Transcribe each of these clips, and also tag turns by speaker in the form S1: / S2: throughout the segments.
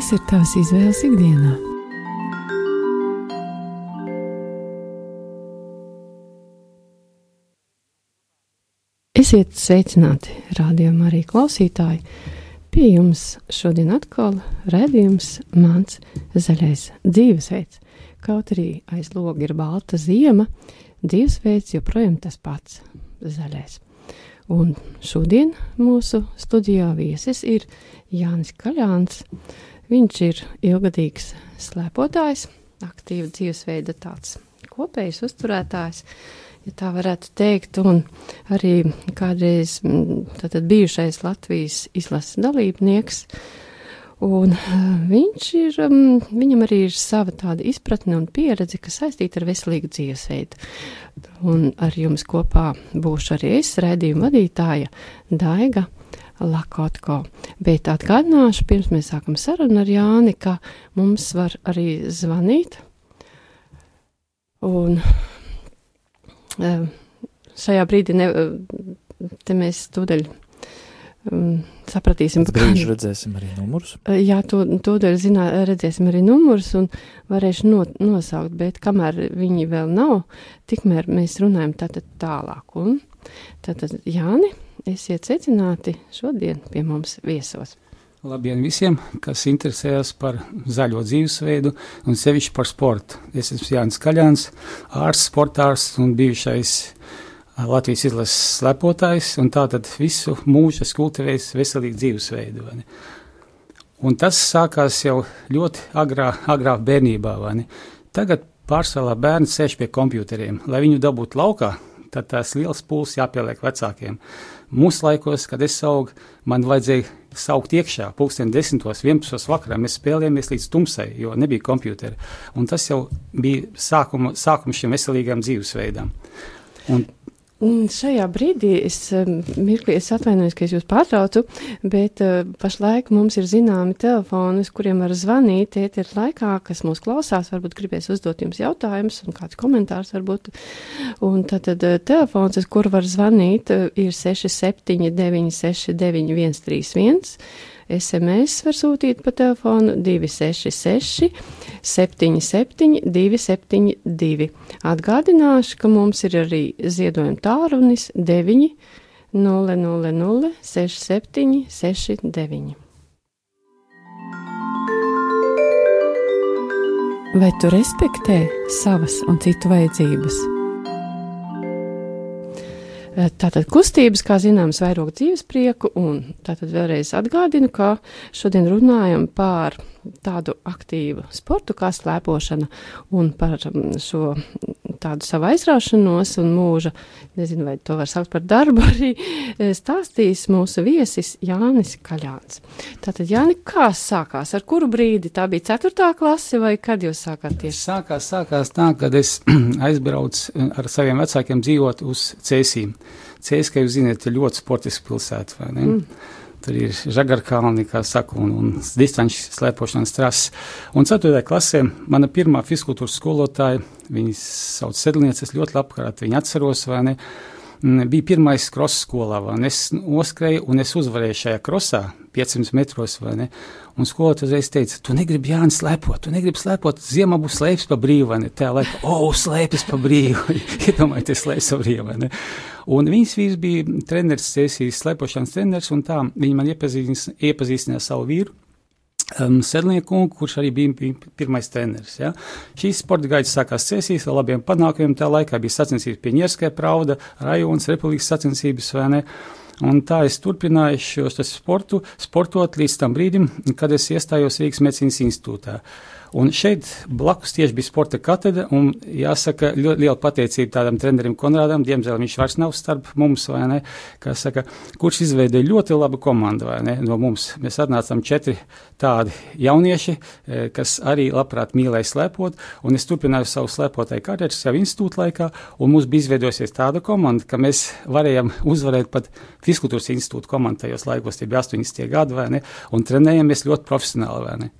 S1: Kādas ir tavas izvēles ikdienā? Esiet sveicināti, rādījumā arī klausītāji. Pie jums šodien atkal redzējums mans zaļais dzīvesveids. Kaut arī aiz loga ir balta ziema, dzīvesveids joprojām tas pats - zaļais. Un šodien mūsu studijā viesis ir Jānis Kaļāns. Viņš ir ilgadīgs slēpotājs, aktīva dzīvesveida tāds kopējs uzturētājs ja tā varētu teikt, un arī kādreiz tātad, bijušais Latvijas izlases dalībnieks. Un viņš ir, viņam arī ir sava tāda izpratne un pieredze, kas saistīta ar veselīgu dzīvesveidu. Un ar jums kopā būšu arī es, raidījuma vadītāja Daiga Lakotko. Bet atgādināšu, pirms mēs sākam sarunu ar Jāni, ka mums var arī zvanīt. Un šajā brīdī ne, te mēs tūdaļ um, sapratīsim,
S2: kādā redzēsim arī numurus.
S1: Jā, to, tūdaļ zinā, redzēsim arī numurus un varēšu no, nosaukt, bet kamēr viņi vēl nav, tikmēr mēs runājam tātad tālāk. Un tātad Jāni, esiet secināti šodien pie mums viesos.
S3: Labdien visiem, kas interesējas par zaļo dzīvesveidu un sevišķi par sportu. Es esmu Jānis Kaļāns, ārsts, sportārs un bijušais Latvijas izlases slepotājs, un tātad visu mūžu es kultivēju veselīgu dzīvesveidu. Un tas sākās jau ļoti agrā, agrā bērnībā. Tagad pārsvarā bērni sēž pie kompjuteriem. Lai viņu dabūtu laukā, tad tās liels pūles jāpieliek vecākiem. Mūsu laikos, kad es augu, man vajadzēja saukt iekšā, pulksten 10, 11 vakarā. Mēs spēlējāmies līdz tumsai, jo nebija kompjutera. Un tas jau bija sākums šiem veselīgām dzīvesveidām. Un
S1: Un šajā brīdī es mirklī es atvainojos, ka es jūs pārtraucu, bet uh, pašlaik mums ir zināmi telefoni, uz kuriem var zvanīt ēter laikā, kas mūs klausās, varbūt gribēs uzdot jums jautājumus un kāds komentārs varbūt. Un tad, tad uh, telefons, uz kuru var zvanīt, uh, ir 679 131. SMS var sūtīt pa telefonu 266 77 272. Atgādināšu, ka mums ir arī ziedojuma tārunis 9 000 67 69. Vai tu respektē savas un citu vajadzības? Eh, tātad kustības, kā zināms, vairāk dzīves prieku, un tātad vēlreiz atgādinu, ka šodien runājam par tādu aktīvu sportu kā slēpošana un par mm, šo tādu savu aizraušanos un mūža, nezinu, vai to var saukt par darbu, arī e, stāstīs mūsu viesis Jānis Kaļāns. Tātad, Jāni, kā sākās, ar kuru brīdi? Tā bija ceturtā klase vai kad jūs sākāt tieši?
S3: Sākās, sākās tā, kad es aizbraucu e, ar saviem vecākiem dzīvot uz Cēsīm. Cēs, kā jūs zināt, ir ļoti sportiska pilsēta, vai ne? Mm. Tur ir žagarkalni, kā saka, un, un distanču slēpošanas trases. Un 4. klasē mana pirmā fizkultūras skolotāja, viņas sauc Sedlniece, es ļoti labprāt viņu atceros, vai ne, bija pirmais kross skolā, es noskrēju un es uzvarēju šajā krosā 500 metros, Un skolotājs uzreiz teica, tu negribi Jānis slēpot, tu negribi slēpot, ziemā būs slēpes pa brīvu, ne? Tā laika, o, oh, slēpes pa brīvu, iedomājieties, slēpes pa brīvu? Un viņas vīrs bija treneris, sesijas slēpošanas treneris, un tā viņi man iepazīstināja savu vīru. Um, Sedlnieku, kurš arī bija, bija pirmais treneris. Ja. Šīs sporta gaitas sākās sesijas ar labiem panākumiem. Tā laikā bija sacensības Pieņerskai Prauda, Rajonas Republikas sacensības, vai ne? Uh, Un tā es turpināju šo sportu, sportot līdz tam brīdim, kad es iestājos Rīgas medicīnas institūtā. Un šeit blakus tieši bija sporta katedra, un jāsaka, ļoti liela pateicība tādam trenerim Konrādam, diemžēl viņš vairs nav starp mums, vai ne, kā saka, kurš izveidoja ļoti labu komandu, vai ne, no mums. Mēs atnācām četri tādi jaunieši, e, kas arī labprāt mīlēja slēpot, un es turpināju savu slēpotāju karjeru jau institūta laikā, un mums bija izveidojusies tāda komanda, ka mēs varējām uzvarēt pat Fiskultūras institūta komandu tajos laikos, tie bija 80 gadi, vai ne, un trenējamies ļoti profesionāli, vai ne.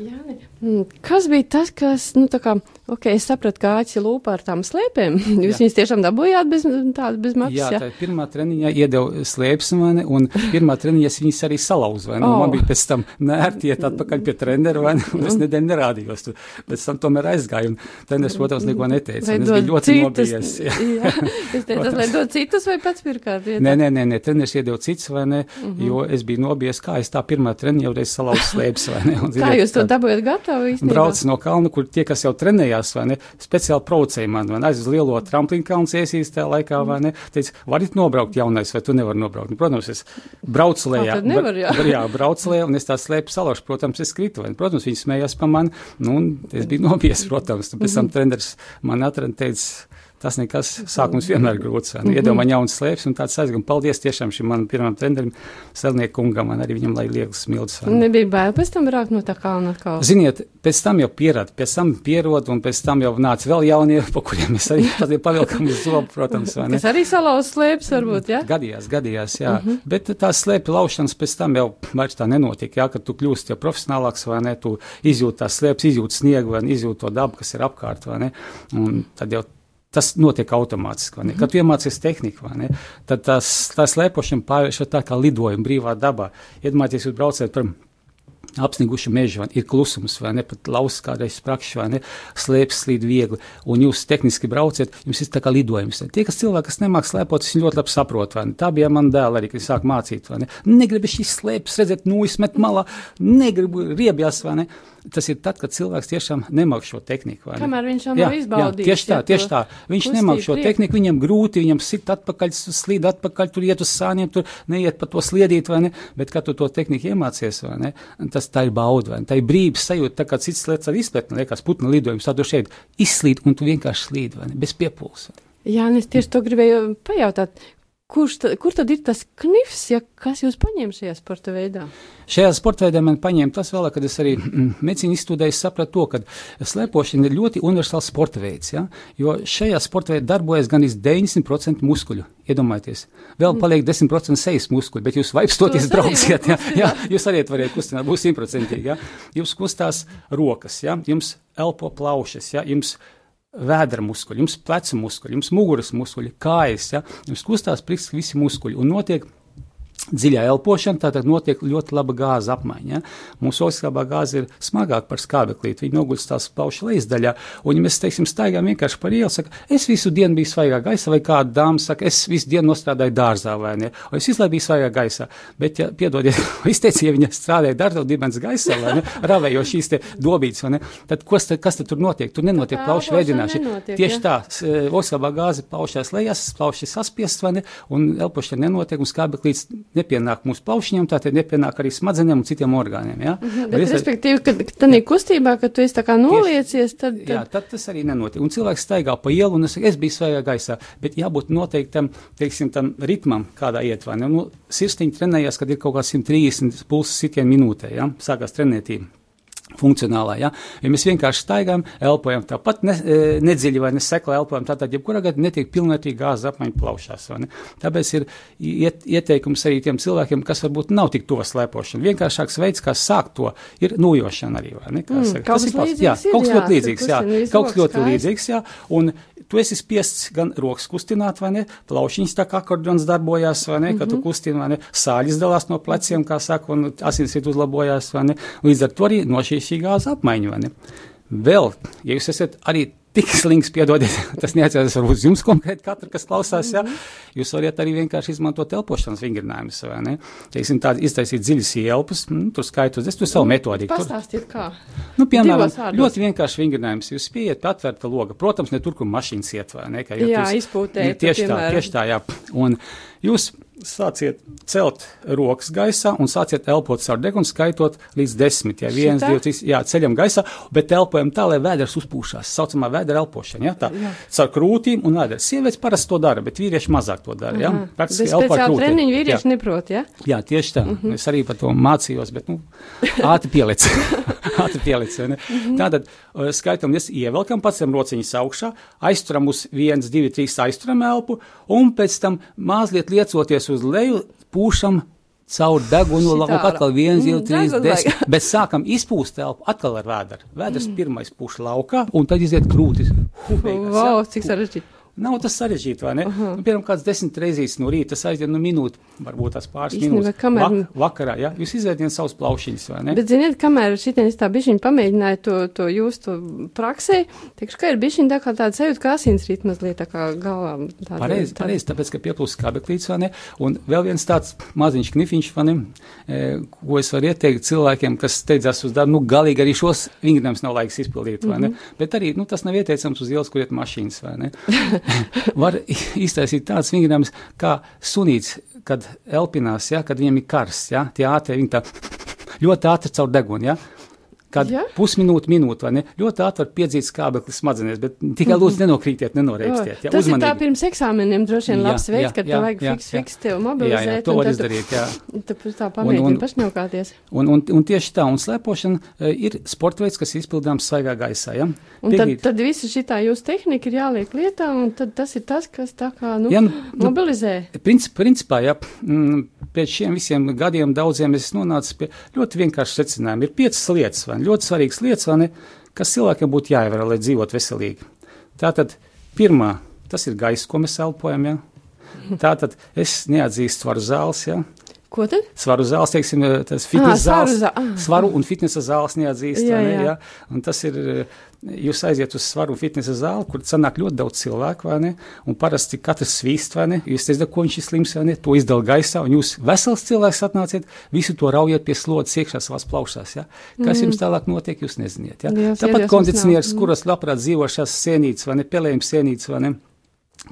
S1: Jāni, mm, kas bija tas, kas nu, kā, Ok, es sapratu, kā āķis lūpā ar tām slēpēm. Jūs jā. viņus tiešām dabūjāt bez tāda bez maksas.
S3: Jā, jā? tā pirmā treniņā iedeva slēpes mani, un pirmā treniņā es viņus arī salauzu, vai ne? Oh. Man bija pēc tam nērti iet atpakaļ pie trenera, vai ne? Un es nedēļu nerādījos tur. Pēc tam tomēr aizgāju, un treneris, protams, neko neteica. Vai es biju ļoti citus, nobijies. Jā, jā.
S1: es teicu, lai dod citus vai pats pirkāt?
S3: Nē, nē, nē, nē, treneris iedeva citus, vai ne? Mm -hmm. Jo es biju nobijies, kā es tā pirmā treniņā jau reiz salauzu slēpes, vai ne? Un,
S1: kā jūs to dabūjāt gatavu?
S3: Brauc no kalna, kur tie, kas jau trenējās, vai ne? speciāli provocēja mani, vai ne, aiz uz lielo tramplīnu kalnu iesīs tajā laikā, vai ne, teica, varit nobraukt jaunais, vai tu nevari nobraukt. Nu, protams, es braucu lejā.
S1: Tad nevar, jā.
S3: Jā, braucu lejā, un es tā slēpu salaušu, protams, es kritu, vai, protams, viņi smējās pa mani, nu, un es biju nobies, protams, tu pēc tam mhm. treneris man atrada, teica, Tas nekas sākums vienmēr grūts. Mm -hmm. Iedomā jauns slēpes un tāds aizgājums. Paldies tiešām šim manam pirmam trenerim, Selnieku kungam, man arī viņam lai liekas smilts.
S1: Nebija bail pēc tam braukt no tā kalna atkal.
S3: Ziniet, pēc tam jau pierad, pēc tam pierod un pēc tam jau nāca vēl jaunie, pa kuriem mēs arī pavilkam uz zobu, protams.
S1: Kas arī salauz slēpes varbūt, jā? Ja?
S3: Gadījās, gadījās, jā. Mm -hmm. Bet tās slēpju laušanas pēc tam jau vairs tā nenotika, jā, kad tu kļūsti jau profesionālāks vai ne, tu izjūti tās slēpes, izjūti sniegu vai izjūti to dabu, kas ir apkārt vai ne. Un tad jau Tas notiek automātiski. Mm -hmm. Kad iemācīties tehniku, tad tās, tā slēpošana pārvēršas tā kā lidojuma brīvā dabā. Iedomājieties, jūs braucat par apsniguši meži, ir klusums, vai ne pat lausas kādreiz sprakšs, vai ne slēpjas slīd viegli, un jūs tehniski brauciet, jums ir tā kā lidojums. Tie, kas cilvēki, kas nemāk slēpot, viņi ļoti labi saprot, vai ne? Tā bija man dēla arī, kad sāk mācīt, vai ne? Negribu šīs slēpes redzēt, nu, izmet malā, negribu riebjās, vai ne? Tas ir tad, kad cilvēks tiešām nemāk šo tehniku. Ne?
S1: Kamēr viņš jau nav izbaudījis.
S3: Tieši tā, tieši tā. Viņš nemāk šo priek. tehniku, viņam grūti, viņam sit atpakaļ, slīd atpakaļ, tur iet uz sāniem, tur neiet pa to sliedīt, vai ne? Bet, kad tu to tehniku iemācies, vai ne? Tas tā ir bauda, vai ne? Tā ir brīvs sajūta, tā kā cits lietas ar izpletni, liekas, putna lidojums, tad tu šeit izslīd un tu vienkārši slīd, vai ne? Bez piepulsa.
S1: Jā, es tieši to gribēju pajautāt, Kurš ta, kur tad ir tas knifs, ja kas jūs paņēma šajā sporta veidā?
S3: Šajā sporta veidā man paņēma tas vēl, kad es arī mm, medicīnu izstudēju, sapratu to, ka slēpošana ir ļoti universāls sporta veids, ja? jo šajā sporta veidā darbojas gan 90% muskuļu. Iedomājieties, vēl mm. paliek 10% sejas muskuļi, bet jūs vaipstoties brauciet, ja? jā, jūs arī varat kustināt, būs simtprocentīgi, ja? jums kustās rokas, ja? jums elpo plaušas, ja? jums vēdra muskuļi, jums pleca muskuļi, jums muguras muskuļi, kājas, ja? jums kustās priekš visi muskuļi un notiek dziļā elpošana, tātad notiek ļoti laba gāza apmaiņa. Ja? Mūsu oglekļa gāze ir smagāka par skābeklīti, viņa nogulst tās plaušu lejasdaļā, un, ja mēs, teiksim, staigājam vienkārši par ielu, saka, es visu dienu biju svaigā gaisā, vai kāda dāma saka, es visu dienu nostrādāju dārzā, vai ne, vai es visu laiku biju svaigā gaisā, bet, ja, piedodiet, teicu, ja viņa strādāja dārzā dibens gaisā, vai ne, ravējo šīs te dobītes, vai ne, tad kas, tad, kas tad tur notiek? Tur nenotiek plaušu veidināšana. Tieši ja? tā, oglekļa gāze plaušās lejās, plauši saspiest, vai ne, un elpošana nenotiek, un skābeklīts nepienāk mūsu plaušņiem, tātad nepienāk arī smadzenēm un citiem orgāniem. Ja?
S1: Mhm, bet, bet respektīvi, kad tā ir kustībā, kad tu esi tā kā noliecies, tad,
S3: tad... Jā, tad tas arī nenotiek. Un cilvēks staigā pa ielu, un es, es biju svaigā gaisā, bet jābūt noteiktam, teiksim, tam ritmam, kādā ietvarā. Nu, sirsniņi trenējās, kad ir kaut kā 130 pulsu sitienu minūtē, ja? sākās trenētība funkcionālā. Ja? ja mēs vienkārši staigājam, elpojam tāpat ne, e, nedziļi vai nesekli elpojam, tātad jebkurā gadījumā netiek pilnvērtīgi gāzes apmaiņa plaušās. Tāpēc ir iet, ieteikums arī tiem cilvēkiem, kas varbūt nav tik to slēpošana. Vienkāršāks veids, kā sākt to, ir nojošana arī.
S1: Mm, tas ir
S3: līdzīgs. Jā, kaut kas ļoti līdzīgs. Jā, kaut kas ļoti līdzīgs. Jā, un tu esi spiests gan rokas kustināt, vai ne, plaušiņas tā kā akordions darbojās, vai ne, mm -hmm. kad tu mhm. kustini, vai ne, sāļas dalās no pleciem, kā saka, un asinsriet uzlabojās, vai ne, līdz ar to arī no šī šī gāza apmaiņa, vai ne. Vēl, ja jūs esat arī tik slings, piedodiet, tas neatiecas uz jums konkrēti, katru, kas klausās, jā, mhm. jūs varat arī vienkārši izmantot elpošanas vingrinājumus, vai ne? Teiksim, tādi iztaisīt dziļas ielpas, nu, tur skaitot, es tur savu metodiku.
S1: Pastāstiet, kā?
S3: Nu, piemēram, ļoti vienkārši vingrinājums, jūs pieiet pie atvērta loga, protams, ne tur, kur mašīnas iet, vai ne?
S1: Kā, jā, izpūtēt.
S3: Tieši tā, tieši tā, jā. Un jūs sāciet celt rokas gaisā un sāciet elpot caur degunu, skaitot līdz desmit. Ja viens, divi, trīs, jā, ceļam gaisā, bet elpojam tā, lai vēders uzpūšās. Saucamā vēdera elpošana, ja, tā, jā. caur krūtīm un vēders. Sievietes parasti to dara, bet vīrieši mazāk to dara, ja.
S1: Praktiski elpo ar krūtīm. Treniņu vīrieši jā. neprot, ja?
S3: Jā, tieši tā. Mm -hmm. Es arī par to mācījos, bet, nu, ātri pielic. ātri pielic, ne? Mm -hmm. Tātad, uh, skaitam, mēs ievelkam, pacem rociņas augšā, aizturam uz viens, divi, trīs aizturam elpu, un pēc tam mazliet liecoties uz leju, pūšam caur degunu lauku, atkal 1, 2,
S1: Mm,
S3: 3,
S1: degunu
S3: 10.
S1: vajag.
S3: Bet sākam izpūst telpu atkal ar vēdru. Vēders mm. pirmais puš laukā, un tad iziet krūtis. Ja?
S1: Wow, cik sarežģīti.
S3: Nav tas sarežģīti, vai ne? Uh -huh. nu, piemēram, kāds desmit reizes no rīta, tas aiziet no minūtes, varbūt tās pāris
S1: Īstenībā,
S3: minūtes.
S1: kamēr-
S3: Vak vakarā, ja? Jūs izvērtiet savus plaušiņus, vai ne?
S1: Bet, ziniet, kamēr šitien es tā bišķiņ pamēģināju to, to jūs to praksē, teikšu, ka ir bišķiņ tā kā tāda sajūta, ka asins rīt mazliet tā kā galvā.
S3: Pareizi,
S1: tāda-
S3: pareizi, tāpēc, ka pieplūst skabeklīts, vai ne? Un vēl viens tāds maziņš knifiņš, vai ne? E, ko es varu ieteikt cilvēkiem, kas steidzās uz darbu, nu, galīgi arī šos vingrinājums nav laiks izpildīt, vai ne? Mm -hmm. Bet arī, nu, tas nav ieteicams uz ielas, kur iet mašīnas, vai ne? Var iztaisīt tāds vingrinājums, kā sunīts, kad elpinās, ja, kad viņiem ir karsts, ja, tie ātri, viņi tā ļoti ātri caur degunu, ja. Kad
S1: Ja?
S3: pusminūte, minūte, vai ne? Ļoti ātri var piedzīt skābekli smadzenēs, bet tikai lūdzu nenokrītiet, nenoreikstiet. Ja,
S1: Tas ir tā
S3: uzmanīgi.
S1: pirms eksāmeniem droši vien
S3: Jā,
S1: labs veids,
S3: jā,
S1: kad
S3: jā,
S1: tev vajag
S3: jā,
S1: fiks,
S3: jā.
S1: fiks tev
S3: Jā,
S1: mobilizēt.
S3: jā, to
S1: un
S3: var izdarīt, jā.
S1: Tu pēc tā pamēģini pašņaukāties.
S3: Un, un, un tieši tā, un slēpošana e, ir sporta veids, kas izpildāms svaigā gaisā. Ja?
S1: Un tad, tad visa šī jūsu tehnika ir jāliek lietā, un tad tas ir tas, kas tā kā, nu,
S3: ja, nu, nu,
S1: mobilizē.
S3: princip, principā, ja mm, pēc šiem visiem gadiem daudziem es nonācu pie ļoti vienkārša secinājuma. Ir piecas lietas, vai ne? Ļoti svarīgas lietas, ne, kas cilvēkiem būtu jāievēro, lai dzīvotu veselīgi. Tātad, pirmā, tas ir gaisa, ko mēs elpojam. Ja? Tātad, es neatzīstu svaru zāles. Ja?
S1: Ko tad?
S3: Svaru zāles, teiksim, tas
S1: Ā,
S3: fitnesa
S1: svaru
S3: zāles.
S1: zā- ā.
S3: Svaru un fitnesa zāles neatzīst.
S1: Jā,
S3: vai ne,
S1: jā.
S3: ja? Un tas ir, eh, jūs aiziet uz svaru fitnesa zāli, kur sanāk ļoti daudz cilvēku, vai ne? Un parasti katrs svīst, vai ne? Jūs teicat, ko viņš ir slims, vai ne? To izdala gaisā, un jūs vesels cilvēks atnāciet, visu to raujiet pie slodzes iekšā savās plaušās, ja? Kas mm. jums tālāk notiek, jūs neziniet, ja?
S1: Jā,
S3: Tāpat kondicionieris, kuras labprāt dzīvo šās sienītes, vai ne? Pelējums sienītes, vai ne?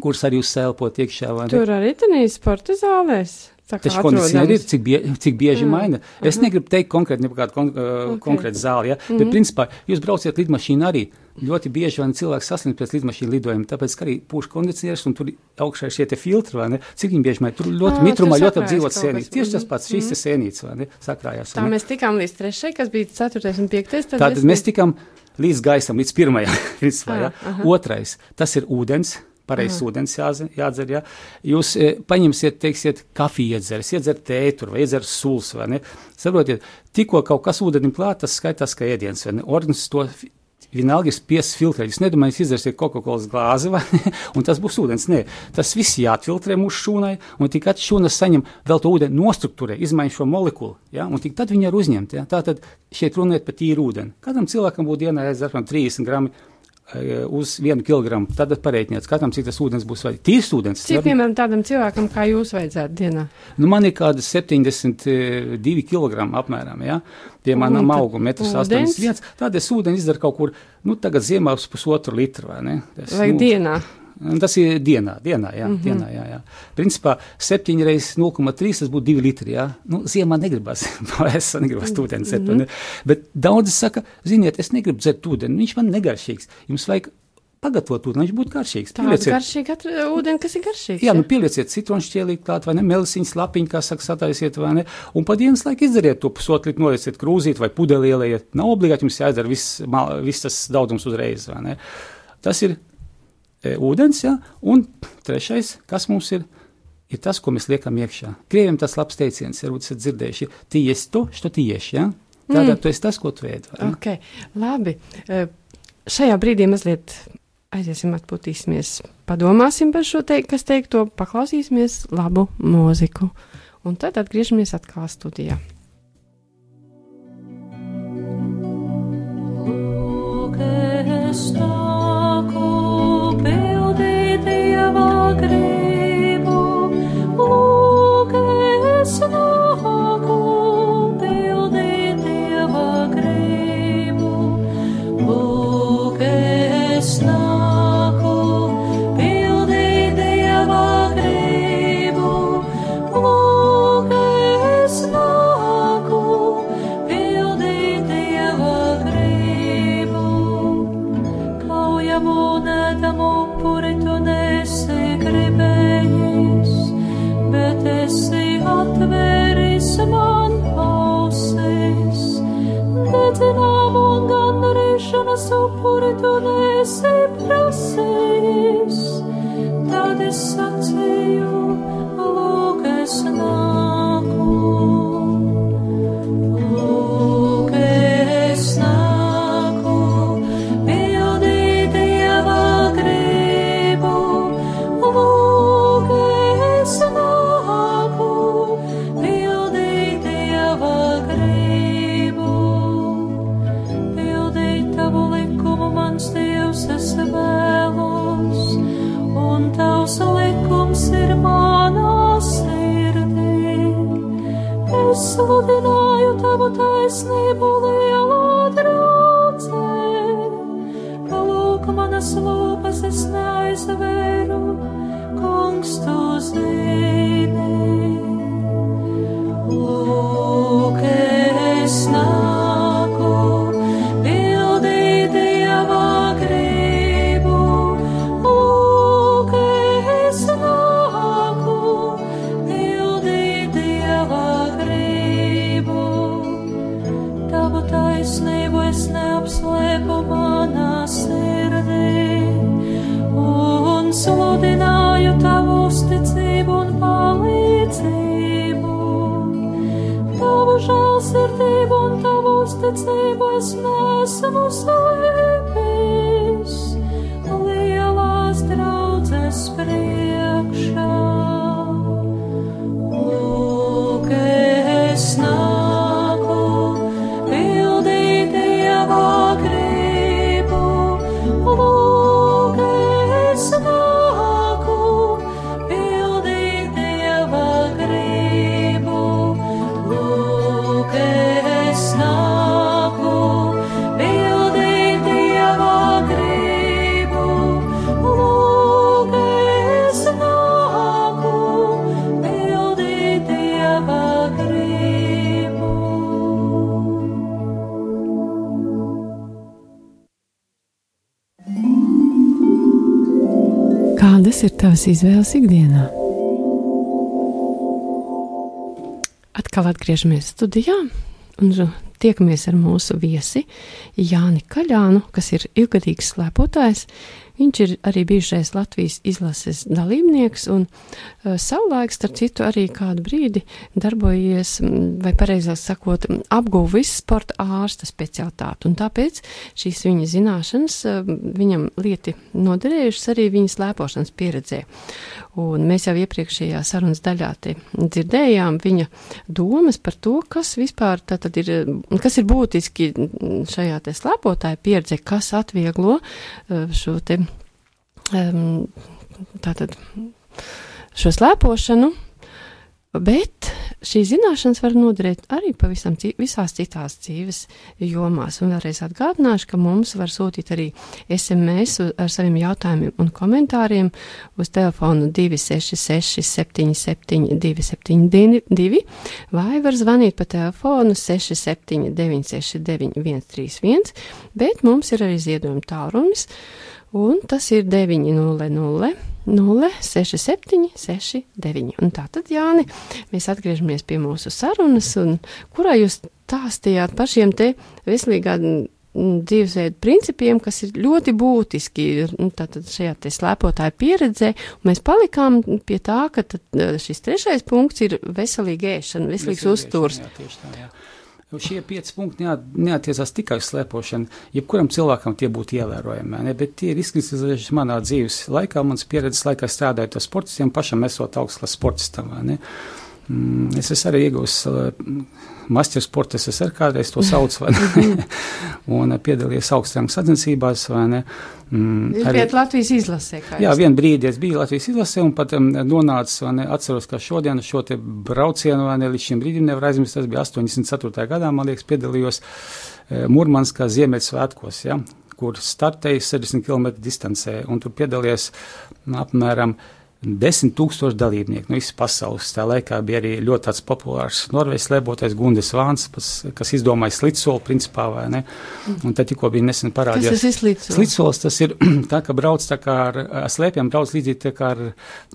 S3: Kuras arī jūs sēlpot iekšā, vai ne?
S1: Tur arī tenīs sporta zālēs.
S3: Taču kondicionieri ir, cik, bie, cik bieži
S1: Jā.
S3: maina. Es negribu teikt konkrēti, nekādu kon, uh,
S1: Ok.
S3: konkrētu zāli, ja? mm -hmm. bet principā jūs brauciet lidmašīnu arī. Ļoti bieži vien cilvēks saslimst pēc lidmašīnu lidojuma, tāpēc, ka arī pūš kondicionieris un tur augšā ir šie filtri, vai ne? Cik viņi bieži maina? Tur ļoti
S1: Ā,
S3: mitrumā, ļoti apdzīvot sienītes. Tieši tas
S1: Mhm.
S3: pats, šīs te sienītes, vai ne? Sakrājās.
S1: Tā mēs tikām līdz trešajai, kas bija ceturtais un piektais. tad
S3: Tātad mēs tikām līdz gaisam, līdz pirmajam. principā,
S1: Ah,
S3: ja? Otrais, tas ir ūdens. Pareizs ūdens jādzer, jādzer. Ja? Jūs e, paņemsiet, teiksiet, kafiju iedzeres, iedzerat tēturu vai iedzerat sulas, vai ne? Saprotiet, tikko kaut kas ūdenim klāt, tas skaitās kā ēdiens, vai ne? Organisms to vienalga ir spiests filtrēt. Jūs nedomājat, jūs izdzersiet Coca-Cola glāzi, vai? Un tas būs ūdens. Nē, tas viss jāatfiltrē mūsu šūnai, un tikai tad šūna saņem vēl to ūdeni nostruktūrē, izmaiņu šo molekulu, ja? un tik tad viņi var uzņemt. Ja? Tātad šeit runiet par tīru ūdeni. Kādam cilvēkam būtu dienā jāizdzer apmēram 30 gramu eh, uz vienu kilogramu. Tad pareiķiniet, katram cik tas ūdens būs vajadzīgs. Tīrs ūdens.
S1: Cik,
S3: ne-
S1: piemēram, tādam cilvēkam kā jūs vajadzētu dienā?
S3: Nu, man ir kāda 72 kg apmēram, ja? pie manām
S1: Un tad
S3: auguma, metrs
S1: ūdens?
S3: 81. Tad es ūdeni izdaru kaut kur, nu, tagad ziemā uz pusotru litru, vai ne? Tas,
S1: Vai
S3: nu,
S1: dienā?
S3: Tas ir dienā, dienā, jā, mm -hmm. dienā, jā, jā. Principā 7 reizes 0,3 tas būtu 2 litri, jā. Nu, ziemā negribas, es negribas ūdeni dzert, mm -hmm. bet daudzi saka, ziniet, es negribu dzert ūdeni, viņš man negaršīgs, jums vajag pagatavot ūdeni, viņš būtu garšīgs.
S1: Tāda
S3: Pielieciet-
S1: garšīga ūdeni, kas ir garšīgs.
S3: Jā, nu pielieciet citronu šķielīt klāt, vai ne, melisiņas lapiņu, kā saka, sataisiet, vai ne, un pa dienas laiku izdariet to pusotru litru, nolieciet krūzīt vai pudeli ielieciet. Nav obligāti jums jāizdara viss, viss tas daudzums uzreiz, vai ne. Tas ir ūdens, jā, un trešais, kas mums ir, ir tas, ko mēs liekam iekšā. Krieviem tas labs teiciens, varbūt esat dzirdējuši, tījies to, što tījies, jā. Tātad
S1: Mm.
S3: tu esi tas, ko tu ēd, ne?
S1: Ok, labi. Eh, Šajā brīdī mazliet aiziesim, atpūtīsimies, padomāsim par šo teikt, kas teikto, paklausīsimies labu mūziku. Un tad atgriežamies atkal studijā.
S4: Lūk,
S1: Tavas izvēles ikdienā? Atkal atgriežamies studijā un tiekamies ar mūsu viesi Jāni Kaļānu, kas ir ilgadīgs slēpotājs. Viņš ir arī bijušais Latvijas izlases dalībnieks un uh, savulaik, starp citu, arī kādu brīdi darbojies, vai pareizāk sakot, mm, apguvis sporta ārsta specialitāti. Un tāpēc šīs viņa zināšanas uh, viņam lieti noderējušas arī viņa slēpošanas pieredzē. Un mēs jau iepriekšējā sarunas daļā dzirdējām viņa domas par to, kas vispār ir, kas ir būtiski šajā te slēpotāja pieredze, kas atvieglo uh, šo te um, tātad šo slēpošanu, bet šīs zināšanas var noderēt arī pavisam visās citās dzīves jomās. Un vēlreiz atgādināšu, ka mums var sūtīt arī SMS ar saviem jautājumiem un komentāriem uz telefonu 266 77 272 vai var zvanīt pa telefonu 67 969 131, bet mums ir arī ziedojuma tālrunis un tas ir 900 067 69. Un tā tad, Jāni, mēs atgriežamies pie mūsu sarunas, un kurā jūs stāstījāt par šiem te veselīgā dzīvesveidu principiem, kas ir ļoti būtiski tātad šajā te slēpotāja pieredzē, mēs palikām pie tā, ka tad, šis trešais punkts ir veselīga ēšana, veselīgs uzturs.
S3: Jā, tā, jā. Šie pieci punkti neat, neatiecās tikai uz slēpošanu. Jebkuram cilvēkam tie būtu ievērojami, ne? bet tie ir izkristalizējušies manā dzīves laikā, manas pieredzes laikā strādājot ar sportistiem, pašam esot augstklases sportistam. Mm, Es esmu arī iegūmis master esmu arī kādreiz to sauc, vai ne? un eh, piedalījies augstākās sacensībās, vai ne? Mm,
S1: Jūs bijat Latvijas izlasē,
S3: Jā,
S1: jūs
S3: vienā brīdī es biju Latvijas izlasē un pat um, nonācu, vai ne, atceros, ka šodien šo te braucienu, vai ne, līdz šim brīdim nevar aizmirst, tas bija 84. gadā, man liekas, piedalījos e, Murmanskā Ziemeļsvētkos, ja, kur startēja 60 km distancē, un tur piedalījās nu, apmēram 10 tūkstoši dalībnieku no visas pasaules. Tā laikā bija arī ļoti populārs norvēģis slēpotais Gundes Vāns, pas, kas izdomāja slitsoli principā, vai ne? Un tad tikko bija nesen
S1: Kas
S3: parādījās.
S1: tas ir slīdsolis?
S3: Slitsols tas ir tā, ka brauc tā kā ar, ar slēpjiem, brauc līdzīgi tā kā ar,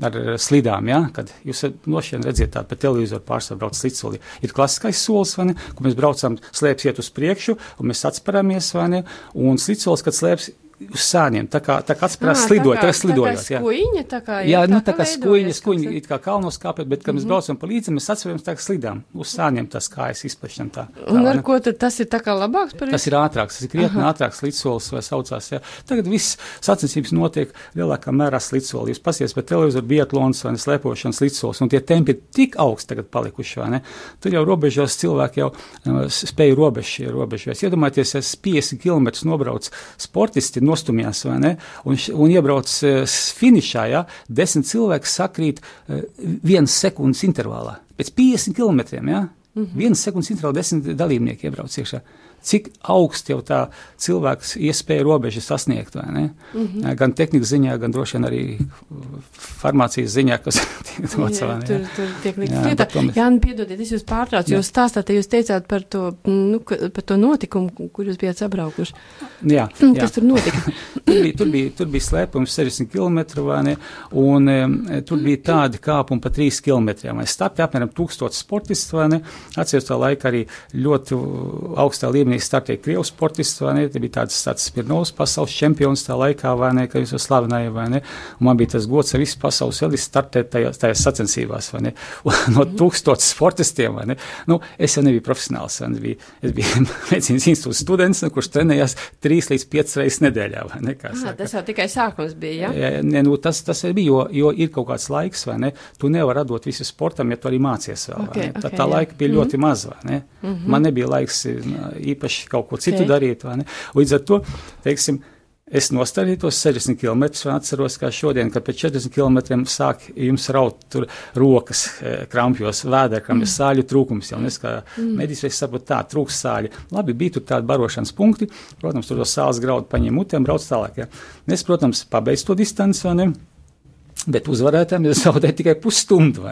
S3: ar slidām, ja? kad jūs nošķien redziet tādu pa televizoru pārstāv brauc slitsoli. Ir klasiskais solis, vai ne, kur mēs braucam, slēps iet uz priekšu, un mēs atsparamies, vai ne, un slitsolis, kad slēps uz sāniem, tā kā, tā kā atspērās
S1: Ā,
S3: slidot,
S1: tā kā-. Tā kā
S3: jā.
S1: skuiņa, tā kā,
S3: Jā, nu tā kā skuiņa, skuiņa, it kā kalnos kāpēt, bet, kad mēs braucam pa līdzi, mēs atceramies tā kā slidām, uz sāniem tās kājas izplešam tā. tā
S1: Un ar
S3: ne?
S1: ko tad tas ir tā kā labāks par
S3: Tas ir ātrāks, tas ir krietni ātrāks līdzsolis vai saucās. Jā. Tagad viss sacensības notiek lielākā mērā slīdsoli. Jūs pasies pēc televizoru biatlons vai slēpošanas līdzsolis, un tie tempi ir tik augsti tagad palikuši, vai ne? Tur jau robežos cilvēki jau spēja robežu, robežos. Iedomājieties, es 50 km nobrauc sportisti nostumjās, vai ne? Un, un iebrauc uh, finišā, jā, desmit cilvēki sakrīt uh, vienas sekundes intervālā. Pēc 50 km, jā. Mm -hmm. Viena sekundes intervālā desmit dalībnieki iebrauc iekšā. Cik augsts jau tā cilvēks iespēja robežu sasniegt? Mm -hmm. Gan tehnikas ziņā, gan droši vien arī farmācijas ziņā, kas tiek dots.
S1: Tur, tur tiek likt
S3: Jā,
S1: lietā.
S3: mēs-
S1: Jā, nu, piedodiet, es jūs pārtraucu.
S3: Jā.
S1: Jūs stāstāt, jūs teicāt par to, nu, par to notikumu, kur jūs bijāt sabraukuši.
S3: Jā,
S1: Mm,
S3: jā.
S1: Kas tur notika?
S3: tur, bija, tur, bija, tur bija slēpums 60 km, vai ne? Un um, tur bija tādi kāpumi pa 3 km. Vai starti apmēram 1000 sportisti, vai ne? Atceros tā laika arī ļoti augstā līmenī startēja Krievijas sportisti, vai ne? Te bija tāds, tāds Spirnovs pasaules čempions tā laikā, vai ne? Ka jūs esat slavenāji, vai ne? Un man bija tas gods ar visu pasaules elites startēt tajās, tajās sacensībās, vai ne? Un no 1000 sportistiem, vai ne? Nu, es jau nebiju profesionāls, vai ne? Biju, es biju medicīnas institūta students, nu, kurš trenējās 3 līdz 5 reizes nedēļā, vai ne? Kā
S1: Ah,
S3: saka.
S1: tas jau tikai sākums bija, jā?
S3: Jā, nē, nu, tas, tas arī bija, jo, jo ir kaut kāds laiks, vai ne? Tu nevari atdot visu sportam, ja tu arī mācies vēl.
S1: Ok,
S3: vai ne? tā, tā
S1: jā.
S3: laika bija ļoti maz, vai ne? Man nebija laiks eh, īpaši kaut ko citu
S1: Ok.
S3: darīt? Līdz ar to, teiksim, Es nostājos tos 60 km un atceros, kā šodien, kad pēc 40 km sāk jums raut rokas eh, krampjos, vēderkrampjos, sāļu trūkums. Jau nes kā medicīnas veids saprot, tā trūks sāļi. Labi, bija tur tādi barošanas punkti, protams, tur to sāls graudu paņem mutēm, brauc tālāk. Ja. Es, protams, pabeidzu to distanci, vai ne? Bet uzvarētājiem es zaudēju tikai pusstundu?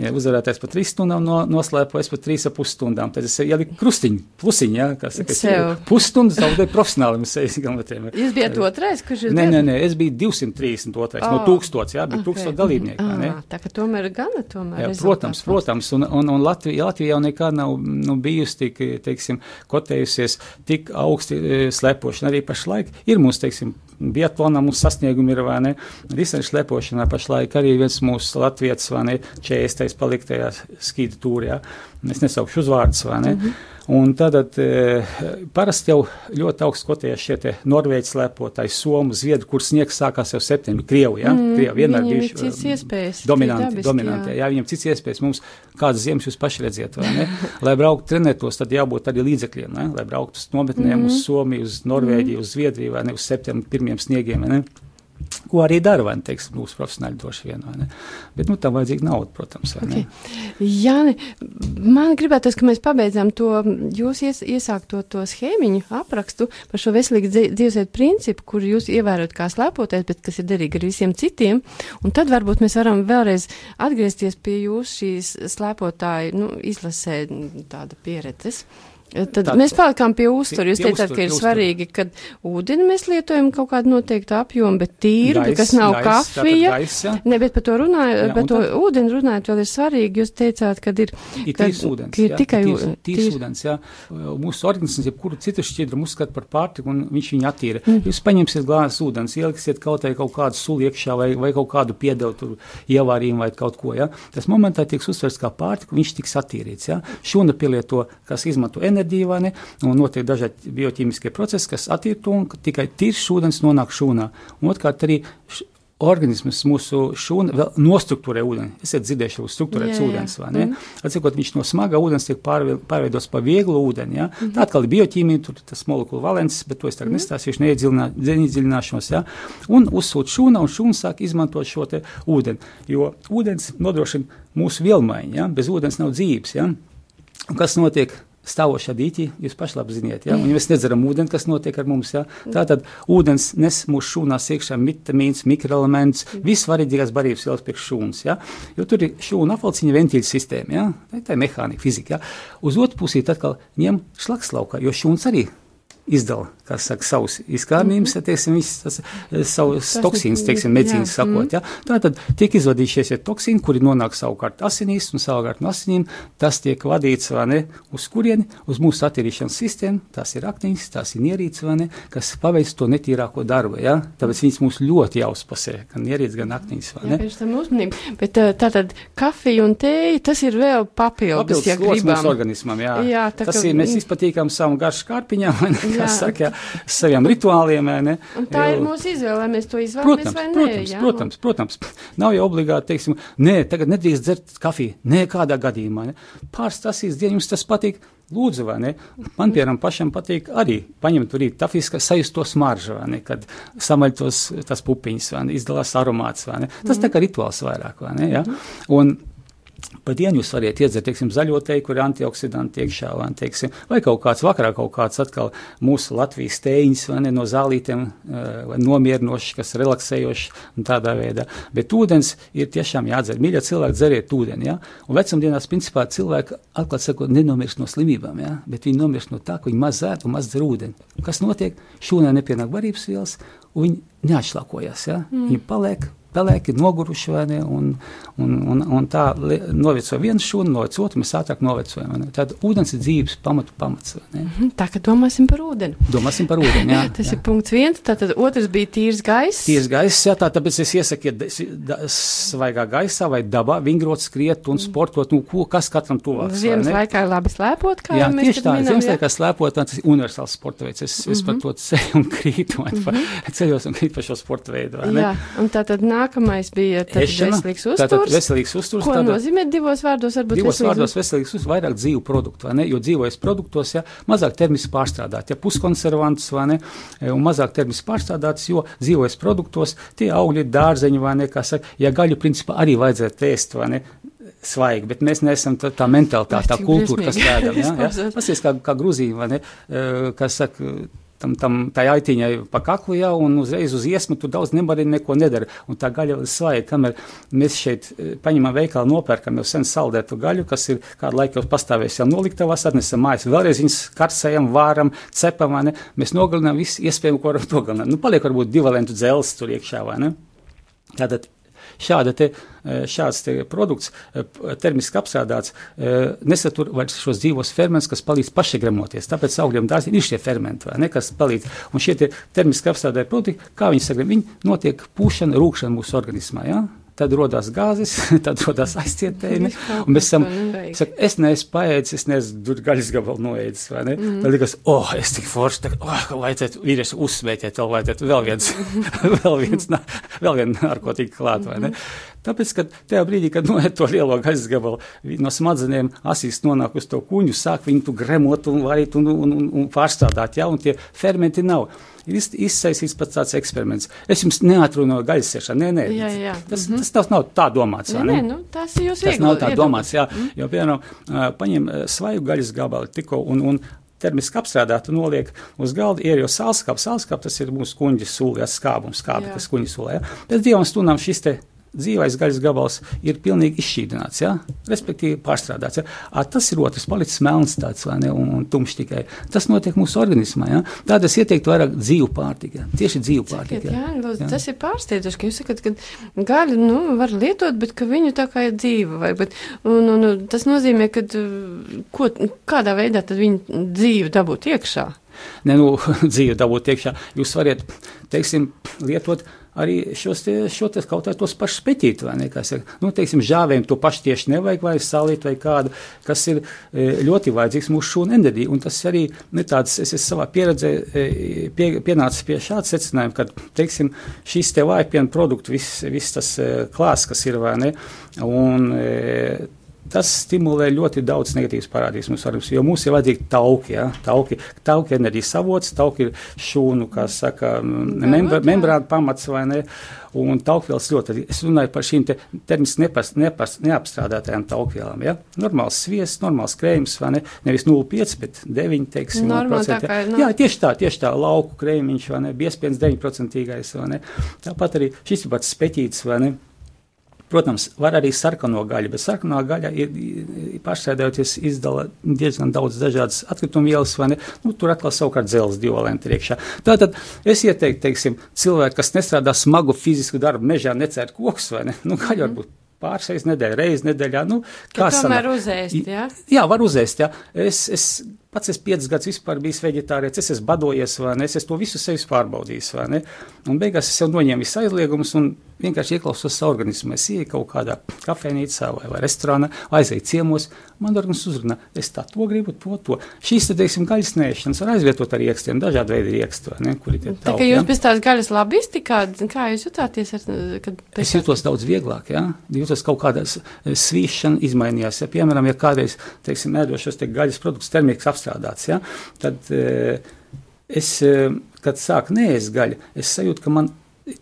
S3: Ja uzvarētājs pa trīs stundām no, noslēpojas pa trīs ap pusstunām. Tad es ieliku krustiņu, plusiņu, ieliku pusstundu zaudēju profesionālim 6 km.
S1: Jūs bijat otrais, kurš jūs
S3: Nē, nē, nē, es biju 232. Oh. no. 1000, jā, bija
S1: Ok.
S3: 1000 dalībnieki, vai ne?
S1: Ah, tā ka tomēr gana tomēr.
S3: Jā, protams, protams, un, un, un Latvija, Latvija jau nekad nav nu, bijusi tik, teiksim, kotējusies tik augsti e, slepošana. Arī pašlaik ir mums, teiksim, biatlonā mums sasniegumi ir, vai ne? Distanču slepošanā pašlaik arī viens mūsu latvietis, vai ne, 40. paliktajā skīta tūrijā. Es nesaukšu uzvārdus, vai ne? Mm -hmm. Un tad e, parasti jau ļoti augsts kotējas šie te norvēģi slepotāji, somu, zviedru, kur sniegs sākās jau septembrī, Krievu, jā?
S1: Mm,
S3: Krievu vienmēr bijuši,
S1: cits
S3: um,
S1: iespējas,
S3: Dominanti,
S1: dabiski,
S3: dominanti,
S1: jā.
S3: jā. viņiem cits iespējas mums, kādas ziemas jūs paši redziet, vai ne? Lai brauktu trenētos, tad jābūt arī līdzekļiem, ne? Lai brauktu uz nometnēm, mm -hmm. uz Somiju, uz Norvēģiju, mm -hmm. uz Zviedriju, vai ne, uz septembra pirmiem sniegiem, ne? Ko arī dara, vai ne, teiksim, mūsu profesionāļi droši vien, vai ne? Bet, nu, tam vajadzīga nauda, protams, vai ne?
S1: Okay. Jā, man gribētos, ka mēs pabeidzām to jūs ies, iesākto to schēmiņu aprakstu par šo veselīgu dzīvesveidu principu, kur jūs ievērot kā slēpoties, bet kas ir derīgi arī visiem citiem. Un tad varbūt mēs varam vēlreiz atgriezties pie jūsu šīs slēpotāju, nu, izlasē tāda pieredzes. Tad
S3: Tā-
S1: mēs palikām pie uzturu. Jūs teicāt, ka ir
S3: pie uztura.
S1: svarīgi, ka ūdeni mēs lietojam kaut kādu noteiktu apjomu, bet tīru,
S3: Gaiss,
S1: kas nav
S3: gaiss,
S1: kafija.
S3: tātad gaiss, jā.
S1: Ne, bet par to runājot,
S3: Jā,
S1: par to
S3: tad-
S1: ūdeni runājot, vēl ir svarīgi. Jūs teicāt, ka ir,
S3: Ir
S1: ka,
S3: tīrs ūdens.
S1: ka ir
S3: jā,
S1: tikai
S3: tīrs, tīrs
S1: tīrs-
S3: ūdens. Jā. Mūsu organisms, jebkuru citu šķidrumu uzskata par pārtiku, un viņš viņu attīra.
S1: Mm.
S3: Jūs paņemsiet glāzi ūdens, ieliksiet kaut, vai kaut kādu sulu iekšā, vai, vai kaut kādu piedevu tur ievārījumu vai kaut ko. Ja. Tas momentā tiks uztverts kā pārtika, viņš tiks attīrīts. Ja. Šūna pielieto, kas izmanto enerģiju, vai ne, un notiek dažādi bioķīmiskie procesi, kas attīra to, un tikai tīrs ūdens nonāk šūnā. Un otrkārt arī organisms, mūsu šūna vēl nostruktūrē ūdeni. Esat dzirdējuši, ka struktūrēts ūdens, vai ne? Atcīmot, viņš no smaga ūdens tiek pārve- pārveidots par vieglu ūdeni. Ja? Mm. Tā atkal ir bioķīmija, tur tas molekulu valents, bet to es tagad mm nestāstīšu, neiedziļinā- neiedziļināšos. Ja? Un uzsūt šūna, un šūna sāk izmantot šo te ūdeni, jo ūdens nodrošina mūsu vielmaiņu, ja? bez ūdens nav dzīves. Ja? Un kas notiek? Stāvošā dīķī, jūs ziniet, ja? un ja mēs nedzeram ūdeni, kas notiek ar mums. Ja? Tātad ūdens nes mūsu šūnās iekšā vitamīns, mikroelements, viss svarīgākās barības vielas priekš šūnas. Ja? Jo tur ir šūna apvalciņa ventīļu sistēma, ja? tā ir mehānika, fizika. Ja? Uz otru pusī atkal ņem šlaks laukā, jo šūns arī izdala, saka, savus izkārnījumus, tas eh, savus toksīnus, teiksim,
S1: jā,
S3: medicīnas
S1: mm.
S3: sakot, ja. Tātad tiek izvadījušies ja toksīni, kuri nonāk savukārt asinīs un savukārt no asinīm, tas tiek vadīts, vai ne, uz kurieni, uz mūsu attīrīšanas sistēmu, tās ir aktiņas, tās ir nierīces, vai ne, kas paveic to netīrāko darbu, ja. Tāpēc viņas mums ļoti jāuzpasē, gan nierīces, gan aktiņas,
S1: Jā, pēc tam uzmanību. Bet ā, tātad kafija un tēja, tas ir vēl papildus,
S3: Papildus
S1: ja gribam.
S3: mūsu organismam, jā.
S1: Jā, tā
S3: tas
S1: ka-
S3: ir, mēs izpatīkam savu garšu kārpiņā,
S1: Jā.
S3: kā saka, jā, saviem rituāliem, ne.
S1: Un tā ir
S3: Jo-
S1: mūsu izvēle, mēs to izvēlamies
S3: Protams,
S1: vai nē.
S3: protams,
S1: jā?
S3: protams, protams. Nav jau obligāti, teiksim, nē, tagad nedrīkst dzert kafiju. Nē, kādā gadījumā. Ne? Pāris tasīs dienas jums tas patīk. Lūdzu, vai ne? Man, piemēram, pašam patīk arī paņemt tur tāfīs, ka sajust to smaržu, vai ne? Kad samaļ tos, tas pupiņas, vai ne? Izdalās aromāts, vai ne? Tas tā kā rituāls vairāk, vai ne? Ja? Un Pa dienu jūs varat iedzert, teiksim, zaļo teju, kur ir antioksidanti iekšā, vai, teiksim, vai kaut kāds vakarā kaut kāds atkal mūsu Latvijas tēņas, vai ne, no zālītiem, vai nomierinošs, kas relaksējošs un tādā veidā. Bet ūdens ir tiešām jādzer. Mīļa cilvēki dzeriet ūdeni, ja? Un vecumdienās, principā, cilvēki, atklāt sakot, nenomirst no slimībām, ja? Bet viņi nomirst no tā, ka viņi maz zēd un maz dzer ūdeni. Kas notiek? Šūnē nepienāk barības vielas, un viņi neatšlakojas, ja? Mm. Viņi paliek pelēki, noguruši, vai ne, un, un, un, un tā noveco viens šūnu, novec otru, mēs ātrāk novecojam. Tad ūdens ir dzīves pamatu pamats.
S1: Mhm, tā, ka domāsim par ūdeni.
S3: Domāsim par ūdeni, jā.
S1: Tas
S3: jā.
S1: ir punkts viens, tātad otrs bija tīrs gaiss.
S3: Tīrs gaiss, jā, tā, tāpēc es iesaku, ja svaigā gaisā vai dabā vingrot, skriet un sportot, nu, ko, kas katram tuvāks.
S1: Ziemas laikā ir labi slēpot, kā
S3: jā,
S1: mēs
S3: tieši tā,
S1: minam,
S3: ziemas laikā slēpot, tas ir universāls sporta veids. Es, mm -hmm. es par
S1: Mhm.
S3: to ceļu un krītu, vai mm -hmm. ceļos un krītu par šo sporta veidu?
S1: Jā, un tātad nākamais bija veselīgs
S3: Tātad
S1: uzturs.
S3: veselīgs uzturs.
S1: Ko
S3: tātad-
S1: nozīmē divos vārdos? Varbūt
S3: Divos
S1: veselīgs
S3: vārdos veselīgs uz vairāk dzīvu produktu, vai ne? Jo dzīvojas produktos, ja mazāk termiski pārstrādāt, ja puskonservantus, vai ne? e, Un mazāk termiski pārstrādāts, jo dzīvojas produktos tie augļi, dārzeņi, vai ne? Kā saka, ja gaļu principā arī vajadzētu ēst, vai ne? Svaigi, bet mēs neesam tā, tā mentalitāte, tā kultūra, kas
S1: briesmīgi.
S3: ēdam. Ja? Pasies kā, kā Gruzija, vai ne? E, Kas saka, tam, tam tā aitiņai pa kaklu jau un uzreiz uz iesmu tu daudz nevari neko nedara. Un tā gaļa ir svaiga, kamēr mēs šeit eh, paņemam veikalā nopērkam jau sen saldētu gaļu, kas ir kādu laiku jau pastāvēs jau noliktavās, atnesam mājās, vēlreiz viņas karsējam, vāram, cepam, ne? Mēs nogalinām visu iespējamo, ko varam nogalināt. Nu, paliek varbūt divalentu dzels tur iekšā, vai ne? Tātad šāda te, eh, šāds te produkts, p- termiski apstrādāts, eh, nesatur vairs šos dzīvos fermentus, kas palīdz pašagremoties. Tāpēc augļiem dārziem ir šie fermenti, ne, kas palīdz. Un šie te termiski apstrādāti produkti, kā viņi sagrem, viņi notiek pūšana, rūkšana mūsu organismā, jā? Tad rodās gāzes, tad rodās aizcietējumi. Un mēs esam, saka, es neesmu paēdis, es neesmu gaļas gabalu noēdis, vai ne? Mm. Tad liekas, oh, es tik forši, tā, oh, vajadzētu vīrieši uzsvētēt, vēl vajadzētu vēl viens, vēl viens, vēl viena narkotika klāt, vai ne? Tāpēc, kad tajā brīdī, kad noiet to lielo gaļas gabalu, no smadzenēm asīs nonāk uz to kuņu, sāk viņu gremot un varīt un, un, un, un pārstrādāt, jā, un tie fermenti nav. Ir iz- izsaistīts pats tāds eksperiments. Es jums neatrunu no gaļas sēšanu, nē, nē.
S1: Jā, jā.
S3: Tas, tas, tas nav tā domāts,
S1: Nē,
S3: vai
S1: nē,
S3: ne?
S1: nu, tas ir jūs
S3: Tas nav tā domāts, jā, jo, piemēram, paņem ā, svaigu gaļas gabalu tikko un, un termiski apstrādāt un noliek uz galda, ir jau sālskāps, sālskāps, tas ir mūsu kuņģis sūlē, skābums, skābi,
S1: Jā.
S3: kas kuņģis sūlē, jā. Pēc divām stundām šis te dzīvais gaļas gabals ir pilnīgi izšķīdināts, jā, respektīvi pārstrādāts, jā. A, tas ir otrs, palicis melns tāds, ne, un, un tumšs tikai. Tas notiek mūsu organismā, jā. Tātad es ieteiktu vairāk dzīvu pārtika, jā. tieši dzīvu
S1: Sakiet,
S3: pārtika.
S1: jā, lūdzu,
S3: Jā.
S1: tas ir pārsteidzoši, ka jūs sakat, ka gaļu nu, var lietot, bet ka viņu tā kā ir dzīva. Vai, bet, un, un, un, tas nozīmē, ka ko, kādā veidā tad viņu dzīvi dabūt iekšā.
S3: ne, nu, dzīvi dabūt iekšā. Jūs varat, teiksim, lietot arī šos te, šo te kaut kā tos pašus peķīt, vai ne, kā saka, nu, teiksim, žāvēm to pašu tieši nevajag, vai salīt, vai kādu, kas ir e, ļoti vajadzīgs mūsu šūnu enerģija, un tas arī, ne tāds, es esmu savā pieredzē e, pie, pienācis pie šāda secinājuma, ka, teiksim, šis te vājpiena produktu, viss, viss tas e, klās, kas ir, vai ne, un tas stimulē ļoti daudz negatīvas parādības mūsu organismā, jo mums ir vajadzīgi tauki, ja? tauki, tauki ir enerģijas avots, tauki ir šūnu, kā saka, membra, membrāna pamats vai ne, un taukvielas ļoti, es runāju par šīm te termiski nepas, nepas, neapstrādātajām taukvielām, ja? normāls sviests, normāls krējums, vai ne, nevis 0,5, bet 9, teiksim,
S1: Normāli tā
S3: 0%,
S1: kā,
S3: ja?
S1: nu-
S3: Jā, tieši tā, tieši tā, lauku krēmiņš, vai ne, biespiens 9%, vai ne, tāpat arī šis ir pats speķīts, vai ne, Protams, var arī sarkano gaļu, bet sarkanā gaļa ir, ir pašsēdējoties izdala diezgan daudz dažādas atkrituma vielas, vai ne? Nu, tur atkal savukārt dzelzs divalenti ir iekšā. Tātad es ieteiktu, teiksim, cilvēki, kas nestrādā smagu fizisku darbu, mežā necērt kokus, vai ne? Nu, gaļa varbūt pāris nedēļā, reizes nedēļā, nu, kā
S1: tomēr
S3: sanāk?
S1: uzēst, jā?
S3: Jā, var uzēst. Jā. Es, es pats esmu piecus gadus vispār bijis vegetārietis, es esmu badojies, vai ne? Es esmu to visu sevis pārbaudījis, vai ne? Un beigās es jau noņēmu visu aizliegumus un vienkārši ieklausos savu organismu. Es ieju kaut kādā kafejnīcā vai, vai restorānā, aizēju ciemos, man organisms uzrunā, es tā to gribu, to, to. Šīs, tad, teiksim, gaļas nēšanas var aizvietot ar iekstiem, dažādi veidi iekstu, ne? Kuri tie
S1: Tā
S3: jā.
S1: jūs pēc tās gaļas labisti, kā, kā jūs jutāties, ar, kad
S3: Es jūtos daudz vieglāk, ja jūtos kaut kāda s- svīšana izmainījās. Ja, piemēram, ja kādreiz, teiksim, ēdošos te gaļas produktus termiski apstrādāts, ja, tad e, es, e, kad sāku neēst gaļu, es sajūtu, ka man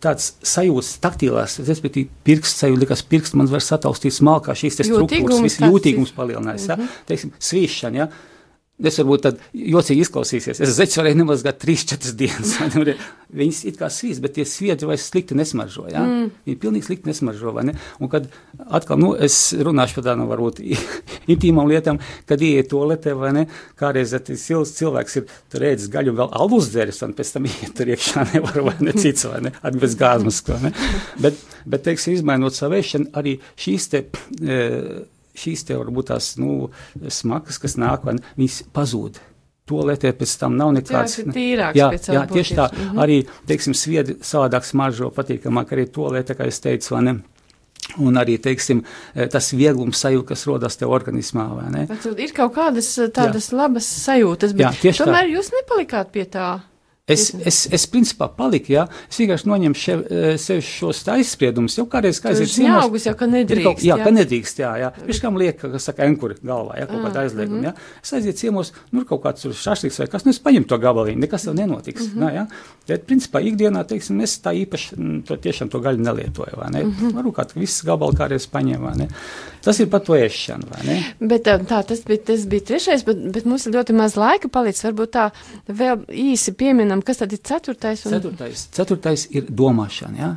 S3: tāds sajūtas, taktīlās, respektīvi, pirksts sajūta, likās, pirksts man var sataustīt smalkā, šīs struktūras, viss jūtīgums palielinājās, ja? teiksim, svīšana, ja? Es varbūt tad jocīgi izklausīsies. Es zeķis varēju nemazgāt 3-4 dienas. Viņas it kā svīst, bet tie sviedri vairs slikti nesmaržo. Ja? Mm. Viņi pilnīgi slikti nesmaržo. ne? Un kad atkal, nu, es runāšu par tādām varbūt intīmām lietām, kad ieiet toaletē vai ne, kādreiz tas cilvēks ir tur ēdis gaļu un vēl alus dzēris, un pēc tam iet tur iekšā nevar vai ne cits vai ne, arī bez gāzmas. ne? Bet, bet, teiksim, izmainot savu ēšanu, arī šīs te. E, šīs te varbūt tās nu, smagas, kas nāk, ne, viņas pazūd. Toaletē pēc tam nav nekāds.
S1: Cilvēks ir tīrāks
S3: jā, jā, tieši tā.
S1: būtības. Mhm.
S3: Arī, teiksim, sviedri savādāk smaržo, patīkamāk arī toaletē, kā es teicu, vai ne. Un arī, teiksim, eh, tas vieglums sajūta, kas rodas tev organismā,
S1: Ir kaut kādas eh, tādas jā. labas sajūtas, bet
S3: Jā, tieši tā.
S1: tomēr jūs nepalikāt pie tā.
S3: Es, es, es principā paliku, jā, es vienkārši noņemu šev, eh, sev šos aizspriedumus, jau kādreiz, kā
S1: Tur
S3: aiziet ciemos.
S1: žņaugus jau, ka nedrīkst.
S3: Kaut, jā, jā, ka nedrīkst, jā, jā. Viņš kam liek, ka saka, enkuri galvā, jā, kaut
S1: Ah,
S3: kāda aizlieguma,
S1: mhm.
S3: jā. Es aiziet ciemos, nu, kaut kāds tur šašliks vai kas, nu, es paņemu to gabaliņu, nekas tev nenotiks,
S1: Mhm.
S3: nā, jā. Bet, principā, ikdienā, teiksim, es tā īpaši, mm, to tiešām to gaļu nelietoju, vai ne.
S1: Mhm.
S3: Varu kā viss gabali kādreiz paņem, vai ne. Tas ir par to ēšanu, vai ne.
S1: Bet tā, tas, bija, tas bija trešais, bet, bet mums ir ļoti maz laika palicis. Varbūt tā vēl īsi pieminam, kas tad ir ceturtais. Un...
S3: Ceturtais, ceturtais ir domāšana. Ja?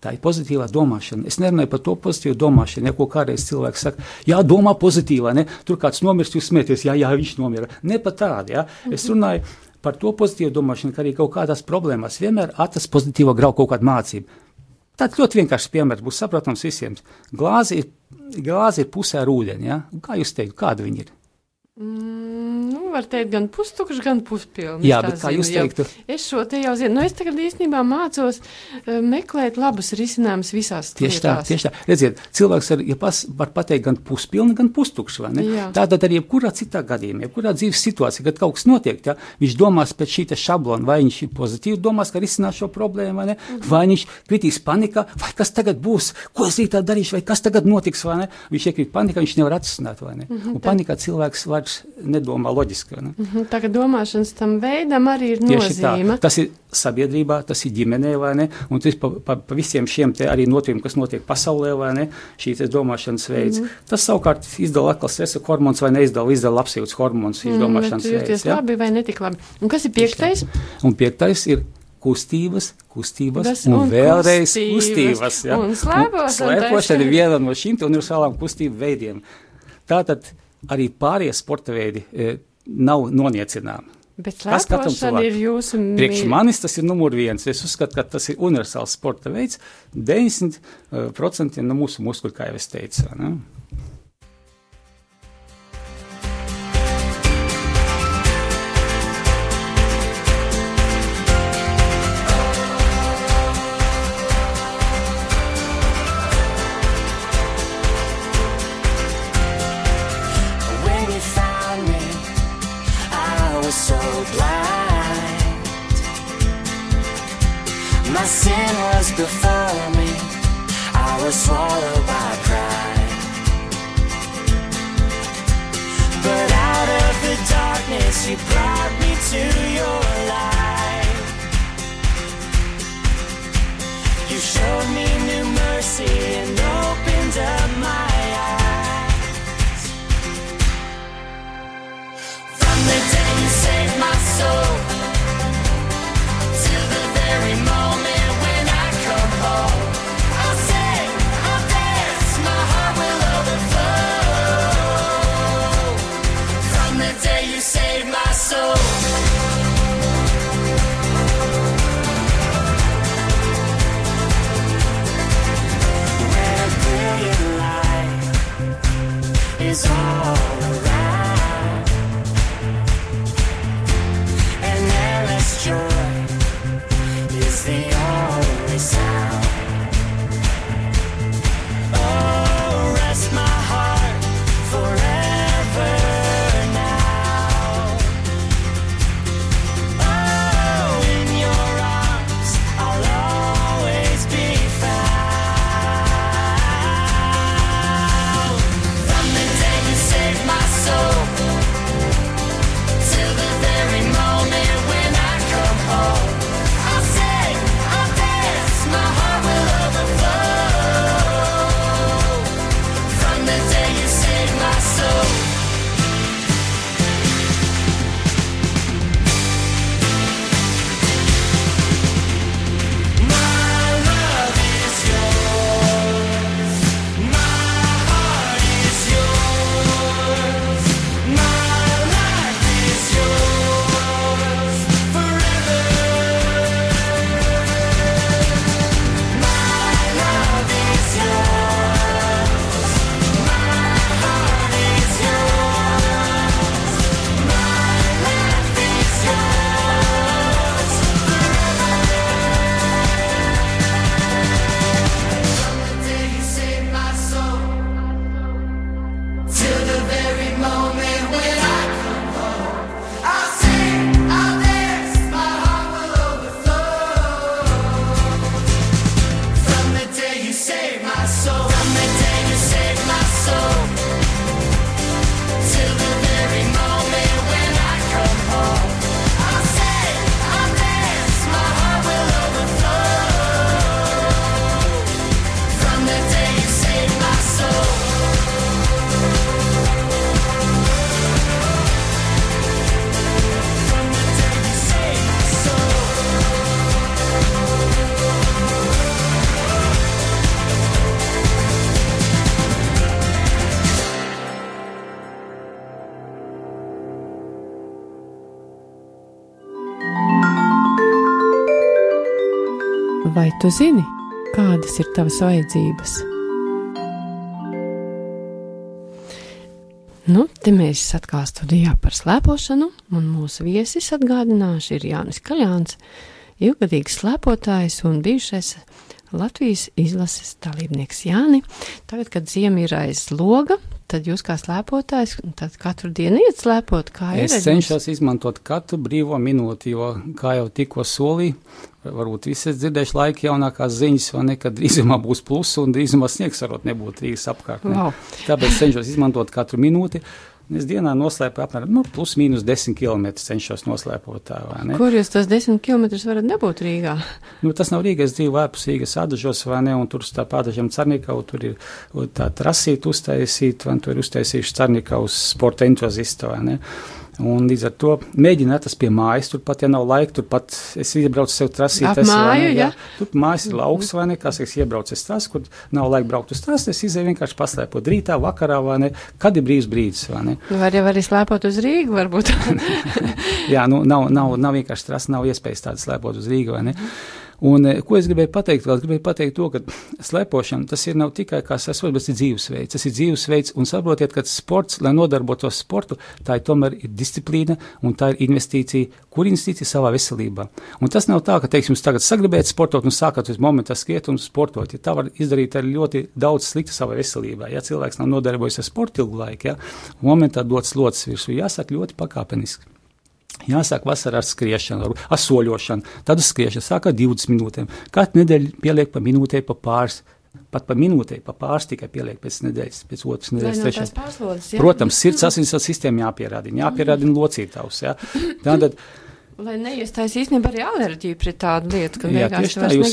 S3: Tā ir pozitīvā domāšana. Es nerunāju par to pozitīvu domāšanu. Ja ko kādreiz cilvēks saka, jā, domā pozitīvā, ne? tur kāds nomirst, jūs smieties, jā, jā, viņš nomira. Ne par tādu. Ja? Es runāju par to pozitīvu domāšanu, ka arī kaut kādās problēmās vienmēr atrast pozitīvo grau kaut kādu mācību. Tāds ļoti vienkāršs piemērs būs saprotams visiem. Glāze ir, glāze ir pusē ar ūdeni. Ja? Un Kā jūs teikt, kāda viņa ir?
S1: Mm, nu, var teikt, gan pustukšs, gan puspilns.
S3: Jā,
S1: tā
S3: bet kā
S1: zinu,
S3: jūs
S1: jau.
S3: teiktu?
S1: Es šo te jau zinu. Nu, es tagad īstenībā mācos uh, meklēt labus risinājumus visās
S3: Tieši tā,
S1: lietās.
S3: tieši tā. Redziet, cilvēks var, ja pas, var pateikt gan puspilni, gan pustukšs. vai ne?
S1: Jā.
S3: Tātad arī jebkurā citā gadījumā, jebkurā dzīves situācijā, kad kaut kas notiek, ja, viņš domās pēc šī te šablona, vai viņš ir pozitīvi domās, ka risinās šo problēmu, vai, ne?
S1: Mhm.
S3: vai viņš kritīs panikā, vai kas tagad būs, ko es rītā darīšu, vai kas tagad notiks, vai ne? Viņš iekrīt panikā, viņš nevar atrisināt, vai ne?
S1: Mhm,
S3: Un panikā cilvēks vairs nedomā loģiski. Ne?
S1: Mhm, Tā kā domāšanas tam veidam arī ir
S3: Tieši tā.
S1: nozīme.
S3: Tas ir sabiedrībā, tas ir ģimenē, vai ne? Un tas pa, pa, pa visiem šiem te arī notikumiem, kas notiek pasaulē, vai ne? Šī domāšanas veids. Mm. -hmm. Tas savukārt izdala atkal stresa hormons vai neizdala, izdala labsajūtas hormons, šīs
S1: Mm,
S3: domāšanas
S1: bet
S3: veids. Ja?
S1: labi vai netik labi. Un kas ir piektais?
S3: Un piektais ir kustības, kustības
S1: Tas
S3: un,
S1: un
S3: vēlreiz
S1: kustības.
S3: kustības. Ja?
S1: Un slēpošana
S3: ir viena no šīm universālām kustību veidiem. Tātad arī pārējie sporta veidi e, nav noniecināmi.
S1: Bet
S3: Kas katram
S1: slēpošana ir
S3: cilvēkam?
S1: jūsu
S3: Priekš
S1: mīļ-
S3: manis tas ir numur viens. Es uzskatu, ka tas ir universāls sporta veids. 90% no mūsu muskuļu, kā jau es teicu. Ne?
S1: Tu zini, kādas ir tavas vajadzības? Nu, te mēs atkal studijā par slēpošanu, un mūsu viesis atgādināšu ir Jānis Kaļāns, ilgadīgs slēpotājs un bijušais Latvijas izlases dalībnieks Jāni. Tagad, kad ziema ir aiz loga, tad jūs kā slēpotājs, katru dienu iet slēpot.
S3: Es cenšos izmantot katru brīvo minūti, jo, kā jau tikko solīju, varbūt visi dzirdējuši laika jaunākās ziņas, vai ne, kad drīzumā būs pluss un drīzumā sniegs varot nebūt Rīgas apkārt. Ne?
S1: Wow.
S3: Tāpēc cenšos izmantot katru minūti. Es dienā noslēpu apmēram nu, plus mīnus 10 km cenšos noslēpot tā, vai ne?
S1: Kur jūs tos desmit kilometrus varat dabūt Rīgā?
S3: Nu, tas nav Rīgas dzīvo ārpus Rīgas adažos, vai ne, un tur tā pādažam Carnikau, tur ir tā trasīt uztaisīt, un tur ir uztaisījuši Carnikaus sporta entuzistu, vai ne. Un līdz ar to mēģina atrast pie mājas, turpat, ja nav laika, turpat es iebraucu sev trasīt.
S1: Ap māju,
S3: ne,
S1: ja?
S3: Tur mājas ir lauks, vai ne, kā es iebraucu es tās, kur nav laika braukt uz tās, es izēju vienkārši paslēpot rītā, vakarā, vai ne, kad ir brīvs brīdis, vai ne.
S1: Var jau arī slēpot uz Rīgu, varbūt.
S3: Jā, nu, nav, nav, nav vienkārši tas, nav iespējas tādas slēpot uz Rīgu, vai ne. Un, eh, ko es gribēju pateikt? Vēl gribēju pateikt to, ka slēpošana tas ir nav tikai kā sasvars, bet ir dzīvesveids. Tas ir dzīvesveids, un saprotiet, ka sports, lai nodarbotos sportu, tā ir tomēr ir disciplīna un tā ir investīcija, kur investīcija savā veselībā. Un tas nav tā, ka, teiksim, jūs tagad sagribējat sportot un sākat uz momentu skriet un sportot. Ja tā var izdarīt ar ļoti daudz slikta savā veselībā. Ja cilvēks nav nodarbojies ar sportu ilgu laiku, ja, momentā dots locis virsū, jāsaka ļoti pakāpeniski. Jāsāk vasarā ar skriešanu, ar, soļošanu, tad uz skriešanu sāk ar 20 minūtēm. Katru nedēļu pieliek pa minūtei, pa pāris, pat pa minūtei, pa pāris tikai pieliek pēc nedēļas, pēc otras nedēļas, trešās. Protams, sirds asinsvadu sistēma jāpierādina, jāpierādina locītavs. Ja? Tātad,
S1: Lai neiestājas īstenībā arī alerģija pret tādu lietu, ka
S3: jā,
S1: vienkārši
S3: tā, jūs,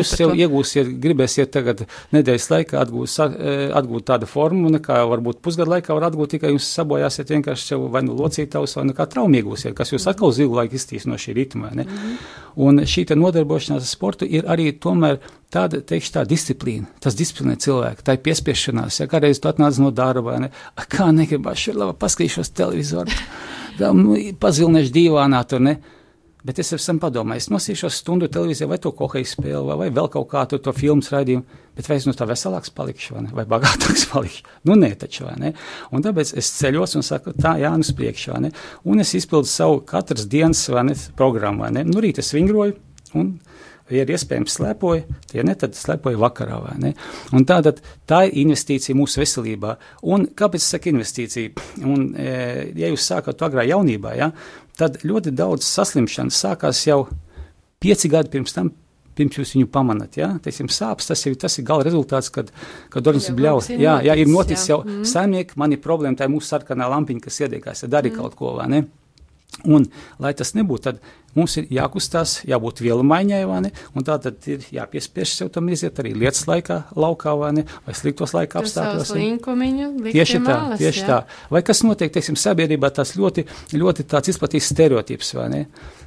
S3: jūs jau iegūsiet, gribēsiet tagad nedēļas laikā atgūt, sa- eh, atgūt tādu formu, nekā varbūt pusgadu laikā var atgūt, tikai jūs sabojāsiet vienkārši sev vai nu locītavs, vai nu kā traumu iegūsiet, kas jūs atkal uz ilgu laiku iztīs no šī ritma. Ne? Un šī te nodarbošanās ar sportu ir arī tomēr tāda, teikšu, tā disciplīna. Tas disciplinē cilvēku, tā ir piespiešanās. Ja kādreiz tu atnāc no darba, vai ne? A, kā negribas, šur labi paskatīšos televizoru, nu, pazilniešu divānā tur, ne? Bet es esmu padomājis, nosīšos stundu televīzijā, vai to koheju spēli, vai, vai vēl kaut kā tur to filmu raidījumu, bet vai es no tā veselāks palikšu, vai, ne? vai bagātāks palikšu? Nu, nē, taču, vai ne? Un tāpēc es ceļos un saku, tā, jā, uz priekšu, vai ne? Un es izpildu savu katras dienas, vai ne, programmu, vai ne? Nu, rīt es vingroju, un, ja ir iespējams slēpoju, tie ne, tad slēpoju vakarā, vai ne? Un tātad tā ir investīcija mūsu veselībā. Un kāpēc es saku investīcija? Un, e, ja jūs sākat to agrā jaunībā, ja, tad ļoti daudz saslimšanas sākās jau pieci gadi pirms tam. Pirms jūs viņu pamanāt, ja teiksim, sāpes, tas, jau, tas ir gala rezultāts, kad, kad organisms
S1: ir
S3: Jā, jā, ir
S1: noticis, jā.
S3: jau
S1: Mhm.
S3: saimnieki, man ir problēma, tā ir mūsu sarkanā lampiņa, kas iedegās, ja dari kaut ko, vai ne? Un, lai tas nebūtu, tad mums ir jākustās, jābūt vielu maiņai, vai ne? Un tā tad ir jāpiespiež sev tam iziet arī lietas laikā, laukā, vai ne? Vai sliktos laika apstākļos. Tieši tā,
S1: malas,
S3: tieši
S1: jā.
S3: tā. Vai kas notiek, teiksim, sabiedrībā tas ļoti, ļoti tāds izplatīts stereotips, vai ne?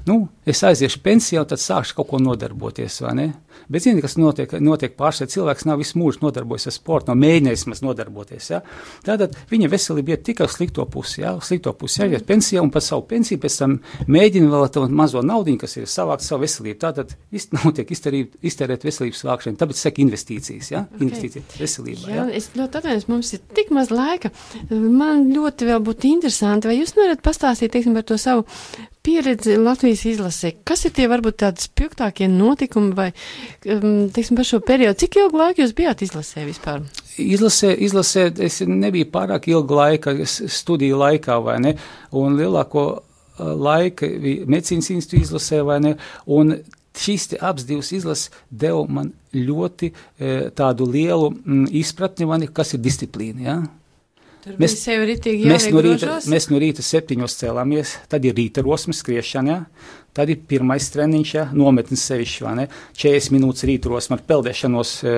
S3: Nu, es aiziešu pensijā, un tad sākšu kaut ko nodarboties, vai ne? Bet zini, kas notiek, notiek pārsvarā cilvēks nav visu mūžu nodarbojies ar sportu, nav mēģinājis maz nodarboties, ja? Tātad viņa veselība iet tikai uz slikto pusi, ja? Uz slikto pusi jāiet pensijā, un par savu pensiju pēc tam mēģina vēl to mazo naudiņu, kas ir savākt savu veselību. Tātad iz- notiek izterīt, izterēt veselības vākšanu, tāpēc saka investīcijas, ja?
S1: Ok.
S3: Investīcijas veselībā,
S1: Jā,
S3: ja?
S1: es ļoti atvainojos, mums ir tik maz laika. Man ļoti vēl būtu interesanti, vai jūs nevarat pastāstīt, teiksim, par to savu pieredzi Latvijas izlasē. Kas ir tie varbūt tādi spilgtākie notikumi vai, um, teiksim, par šo periodu? Cik ilgu laiku jūs bijāt izlasē vispār?
S3: Izlasē, izlasē, es nebiju pārāk ilgu laiku studiju laikā, vai ne? Un lielāko laika medicīnas institūta izlasē, vai ne? Un šīs abas divas izlases deva man ļoti e, tādu lielu mm, izpratni, ne, kas ir disciplīna, ja?
S1: Tur
S3: Mēs-
S1: sevi ritīgi
S3: Mēs no, rīta, mēs no rīta septiņos cēlāmies, tad ir rīta rosmes skriešana, ja? Tad ir pirmais treniņš, ja? nometnes sevišķi, vai ne? 40 minūtes rīta rosme ar peldēšanos e,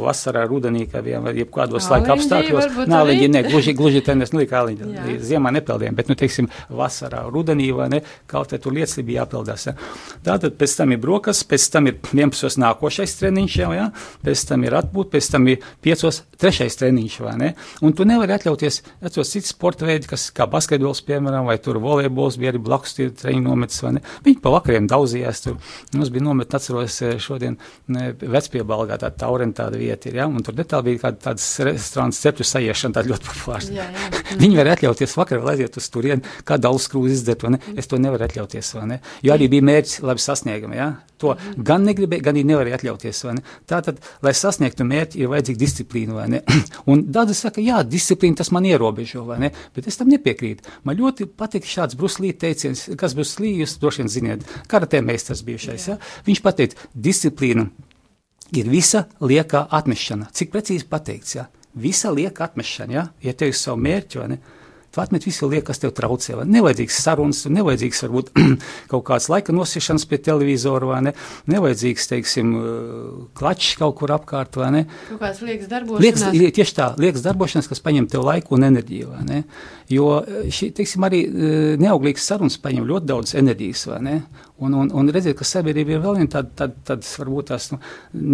S3: vasarā, rudenī, kā vien, vai jebkādos laika apstākļos.
S1: arī?
S3: ne, gluži, gluži te nes, nu, kā liņģi, ziemā nepeldējam, bet, nu, teiksim, vasarā, rudenī, vai ne, kaut te tur lietas bija jāpeldās, ja? Tātad pēc tam ir brokas, pēc tam ir 11. nākošais treniņš jau, ja? pēc tam ir atbūt, pēc tam ir 5. trešais treniņš, vai ne? Un tu nevari atļauties, atceros cits sporta veidi, kas kā basketbols, piemēram, vai tur volejbols, bija arī blakus tie treniņu nometas, vai ne? Viņi pa vakariem daudzījās tur. Mums bija nometne, atceros, eh, šodien vecpiebalgā tāda taurena tāda vieta ir, ja, un tur detāli bija kāda tāds restorāns cepļu sajiešana, tāda ļoti populārs.
S1: Jā, jā.
S3: Viņi var atļauties vakarā, lai aiziet uz turieni, kādu alskrūzi izdzert, vai ne? Es to nevaru atļauties, vai ne? Jo arī bija mērķis labi sasniegami, ja? To gan negribēju, gan arī nevarēju atļauties, vai ne? Tātad, lai sasniegtu mērķi, ir vajadzīga disciplīna, vai ne? Un daudzi saka, jā, disciplīna tas man ierobežo, vai ne? Bet es tam nepiekrītu. Man ļoti patīk šāds Bruslī teiciens, kas Bruslī, jūs droši vien ziniet, karatē meistars bijušais, ja? Viņš pateica, disciplīna ir visa liekā atmešana. Cik precīzi pateikts, ja? Visa lieka atmešana, ja? Ja tev ir savu mērķi, vai ne? Tu atmet visu lieku, kas tev traucē. vai Nevajadzīgs sarunas, nevajadzīgs varbūt kaut kāds laika nosiešanas pie televizora, vai ne? Nevajadzīgs, teiksim, uh, klačs kaut kur apkārt, vai ne?
S1: Kaut kāds liekas
S3: Liekas,
S1: darbošanās.
S3: lie- tieši tā, liekas darbošanās, kas paņem tev laiku un enerģiju, vai ne? Jo šī, teiksim, arī eh, neauglīgs sarunas paņem ļoti daudz enerģijas, vai ne? Un, un, un redziet, ka sabiedrība ir vēl viena tāda, tāda, tāda varbūt tās nu,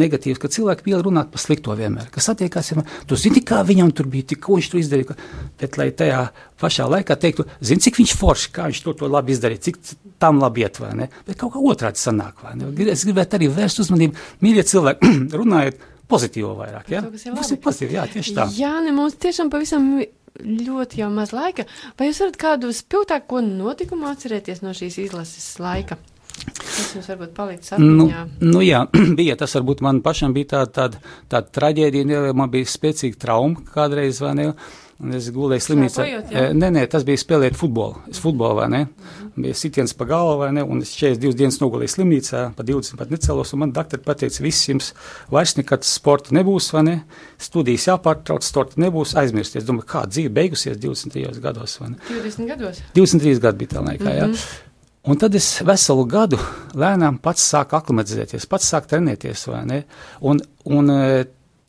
S3: negatīvas, ka cilvēki vēl runāt par slikto vienmēr, kas attiekās, ja tu zini, kā viņam tur bija, tik, ko viņš tur izdarīja, ka- bet lai tajā pašā laikā teiktu, zini, cik viņš forši, kā viņš to, to labi izdarīja, cik tam labi iet, vai ne? Bet kaut kā otrādi sanāk, vai ne? Es gribētu arī vērst uzmanību, mīļie cilvēki, runājiet pozitīvo vairāk, ja?
S1: Ir
S3: Tas
S1: labi.
S3: ir pozitīvi, jā, tieši tā.
S1: Jā, ne, mums tiešām pavisam ļoti jau maz laika. Vai jūs varat kādu spilgtāko notikumu atcerēties no šīs izlases laika? Tas jums varbūt palicis
S3: Nu,
S1: atmiņā.
S3: nu jā, bija tas varbūt man pašam bija tāda, tāda, tāda traģēdija, ne, man bija spēcīga trauma kādreiz, vai ne? Un es gulēju slimnīcā.
S1: Jā?
S3: Eh, Nē, nē, tas bija spēlēt futbolu. Es futbolu, vai ne? Bija sitiens pa galvu, vai ne? Un es 42 dienas nogulēju slimnīcā, pa 20 pat necēlos, un man doktori pateica, viss jums vairs nekad sporta nebūs, vai ne? Studijas jāpārtrauc, sporta nebūs, aizmirsties. Domāju, kā dzīve beigusies 23 gados, vai ne?
S1: 20 gados.
S3: 23 gadi bija tā laikā. Mm -hmm. Un tad es veselu gadu lēnām pats sāku aklimatizēties, pats sāku trenēties. Un, un e,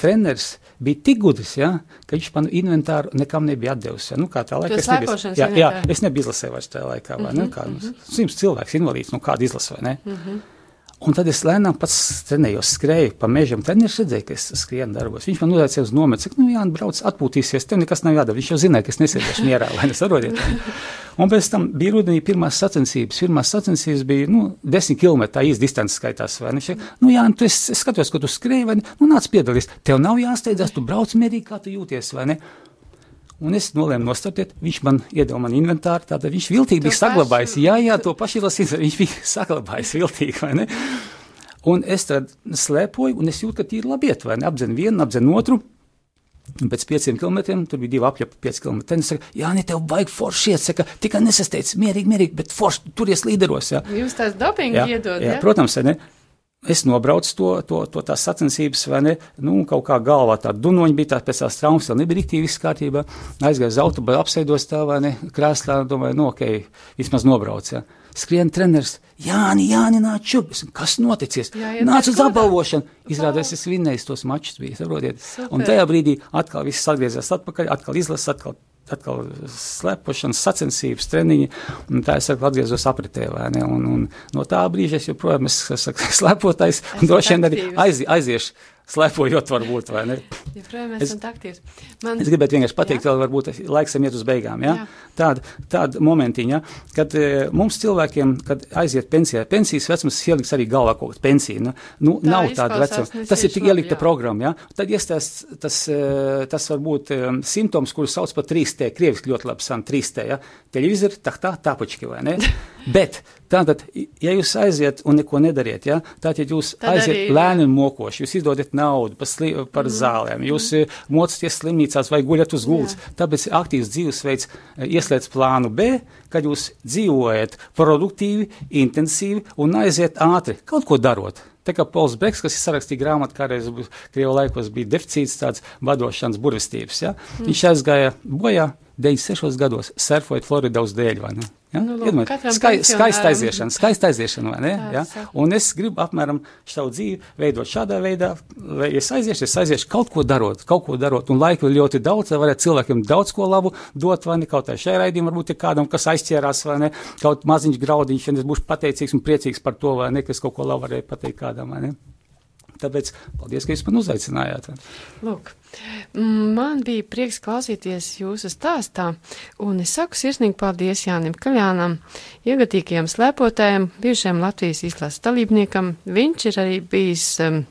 S3: treneris bija tik gudrs, ja, ka viņš man inventāru nekam nebija atdevis. Ja. Nu, kā tā laika es nebiju, jā, jā, es nebiju izlasē vairs tajā laikā, vai ne? Kā simts cilvēks invalīds, nu kāda izlasa, vai ne? Un tad es lēnām pats trenējos, skrēju pa mežam. Tad viņš redzēja, ka es skrienu darbos. Viņš man uzaicināja uz nometni, saka, nu, jā, brauc, atpūtīsies, tev nekas nav jādara. Viņš jau zināja, ka es nesēdēšu mierā, vai nesarotiet. Un pēc tam bija rudenī pirmās sacensības. Pirmās sacensības bija, nu, desmit km tā īsta distance skaitās? Viņš saka, nu, jā, nu, es, es skatos, ka tu skrēji, vai ne? Nu, nāc piedalīties. Tev nav jāsteidzas, tu brauc mierīgi, kā tu jūties, vai ne? Un es nolēmu nostartēt, viņš man iedeva man inventāru, tātad viņš viltīgi bija saglabājis. Jā, jā, to pašu izlasīt, viņš bija saglabājis viltīgi, vai ne? Un es tad slēpoju, un es jūtu, ka tie ir labi iet, vai ne? Apzinu vienu, apzinu otru. Un pēc pieciem kilometriem, tur bija divi apļapi, pieci kilometri. Tad es saku, jā, ne tev vajag forši iet, saka, tikai nesasteidz, mierīgi, mierīgi, bet forši turies līderos, jā.
S1: Jūs tās dopingu iedod,
S3: jā,
S1: ja?
S3: protams, ne? Es nobraucu to, to, to tās sacensības, vai ne? Nu, kaut kā galvā tā dunoņa bija tā, pēc tās traumas vēl nebija rīktīgi viss kārtībā. Aizgāju uz autobusu, apsēdos tā, vai ne? Krēslā, domāju, nu, ok, vismaz nobrauc, jā. Skrien treneris, Jāni, Jāni, nāc. Es, Kas noticies?
S1: Jā, iet
S3: Nāc uz apbalvošanu. Izrādās, es vinnēju tos mačus, bija, saprotiet. Un
S1: Super.
S3: tajā brīdī atkal viss atgriezās atpakaļ, atkal izlases, atkal atkal slēpošanas, sacensības, treniņi, un tā es atkal atgriezos apritē, un, un no tā brīža es joprojām esmu saku, slēpotais, un droši vien arī aiz, aiziešu slēpojot varbūt.
S1: Joprojām
S3: Es-
S1: esat aktīvs. Man,
S3: Es gribētu vienkārši pateikt,
S1: Jā.
S3: vēl varbūt laiks iet uz beigām, ja? Tāda, tāda momentiņa, kad e, mums cilvēkiem, kad aiziet pensijā, pensijas vecums ieliks arī galvā kaut kāda pensija, nu, nu
S1: Tā
S3: nav tāda vecuma, tas ir tik ielikta programma, ja? Tad iestājas tas, e, tas varbūt e, simptoms, kurus sauc par 3T, krieviski ļoti labi san 3T, ja? televizori, tā, tā, tāpački, vai ne? Bet tātad, ja jūs aiziet un neko nedariet, ja? tātad jūs
S1: Tad
S3: aiziet
S1: arī-
S3: lēni un mokoši, jūs izdodat naudu par, sli, par mm. zālēm, jūs mm. mocaties slimnīcās vai guļat uz gultas. Tāpēc aktīvs dzīvesveids eh, ieslēdz plānu B, kad jūs dzīvojat produktīvi, intensīvi un aiziet ātri, kaut ko darot. Tā kā Pols Breks, kas ir sarakstījis grāmatu, kādreiz Krievu laikos bija deficīts tāds vadošanas burvestības, ja? mm. viņš aizgāja bojā 96 gados, surfojot Floridā uz dēļ? Ja?
S1: Nu, lūk,
S3: skai, skaista aiziešana, skaista aiziešana, vai ne?
S1: Tā
S3: Ja? Un es gribu apmēram savu dzīvi veidot šādā veidā, lai es aiziešu, es aiziešu kaut ko darot, kaut ko darot, un laika ir ļoti daudz, lai varētu cilvēkiem daudz ko labu dot, vai ne, kaut kā šai raidījumam, varbūt ir kādam, kas aizķērās, vai ne, kaut maziņš graudiņš, un es būšu pateicīgs un priecīgs par to, vai ne, ka es kaut ko labu varēju pateikt kādam, vai ne. Tāpēc paldies, ka jūs man uzaicinājāt.
S1: Lūk, man bija prieks klausīties jūsu stāstā, un es saku sirsnīgi paldies Jānim Kaļānam, iegatīgajam slēpotājam, bijušajam Latvijas izlases dalībniekam. Viņš ir arī bijis um,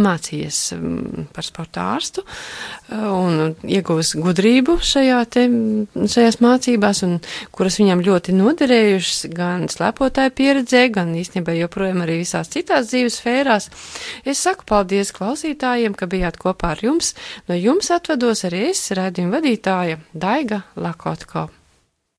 S1: mācījies um, par sporta ārstu uh, un ieguvis gudrību šajā te, šajās mācībās, un kuras viņam ļoti noderējušas gan slēpotāju pieredzē, gan īstenībā joprojām arī visās citās dzīves sfērās. Es saku paldies klausītājiem, ka bijāt kopā ar jums. No jums atvados arī es, rēdījuma vadītāja Daiga Lakotko.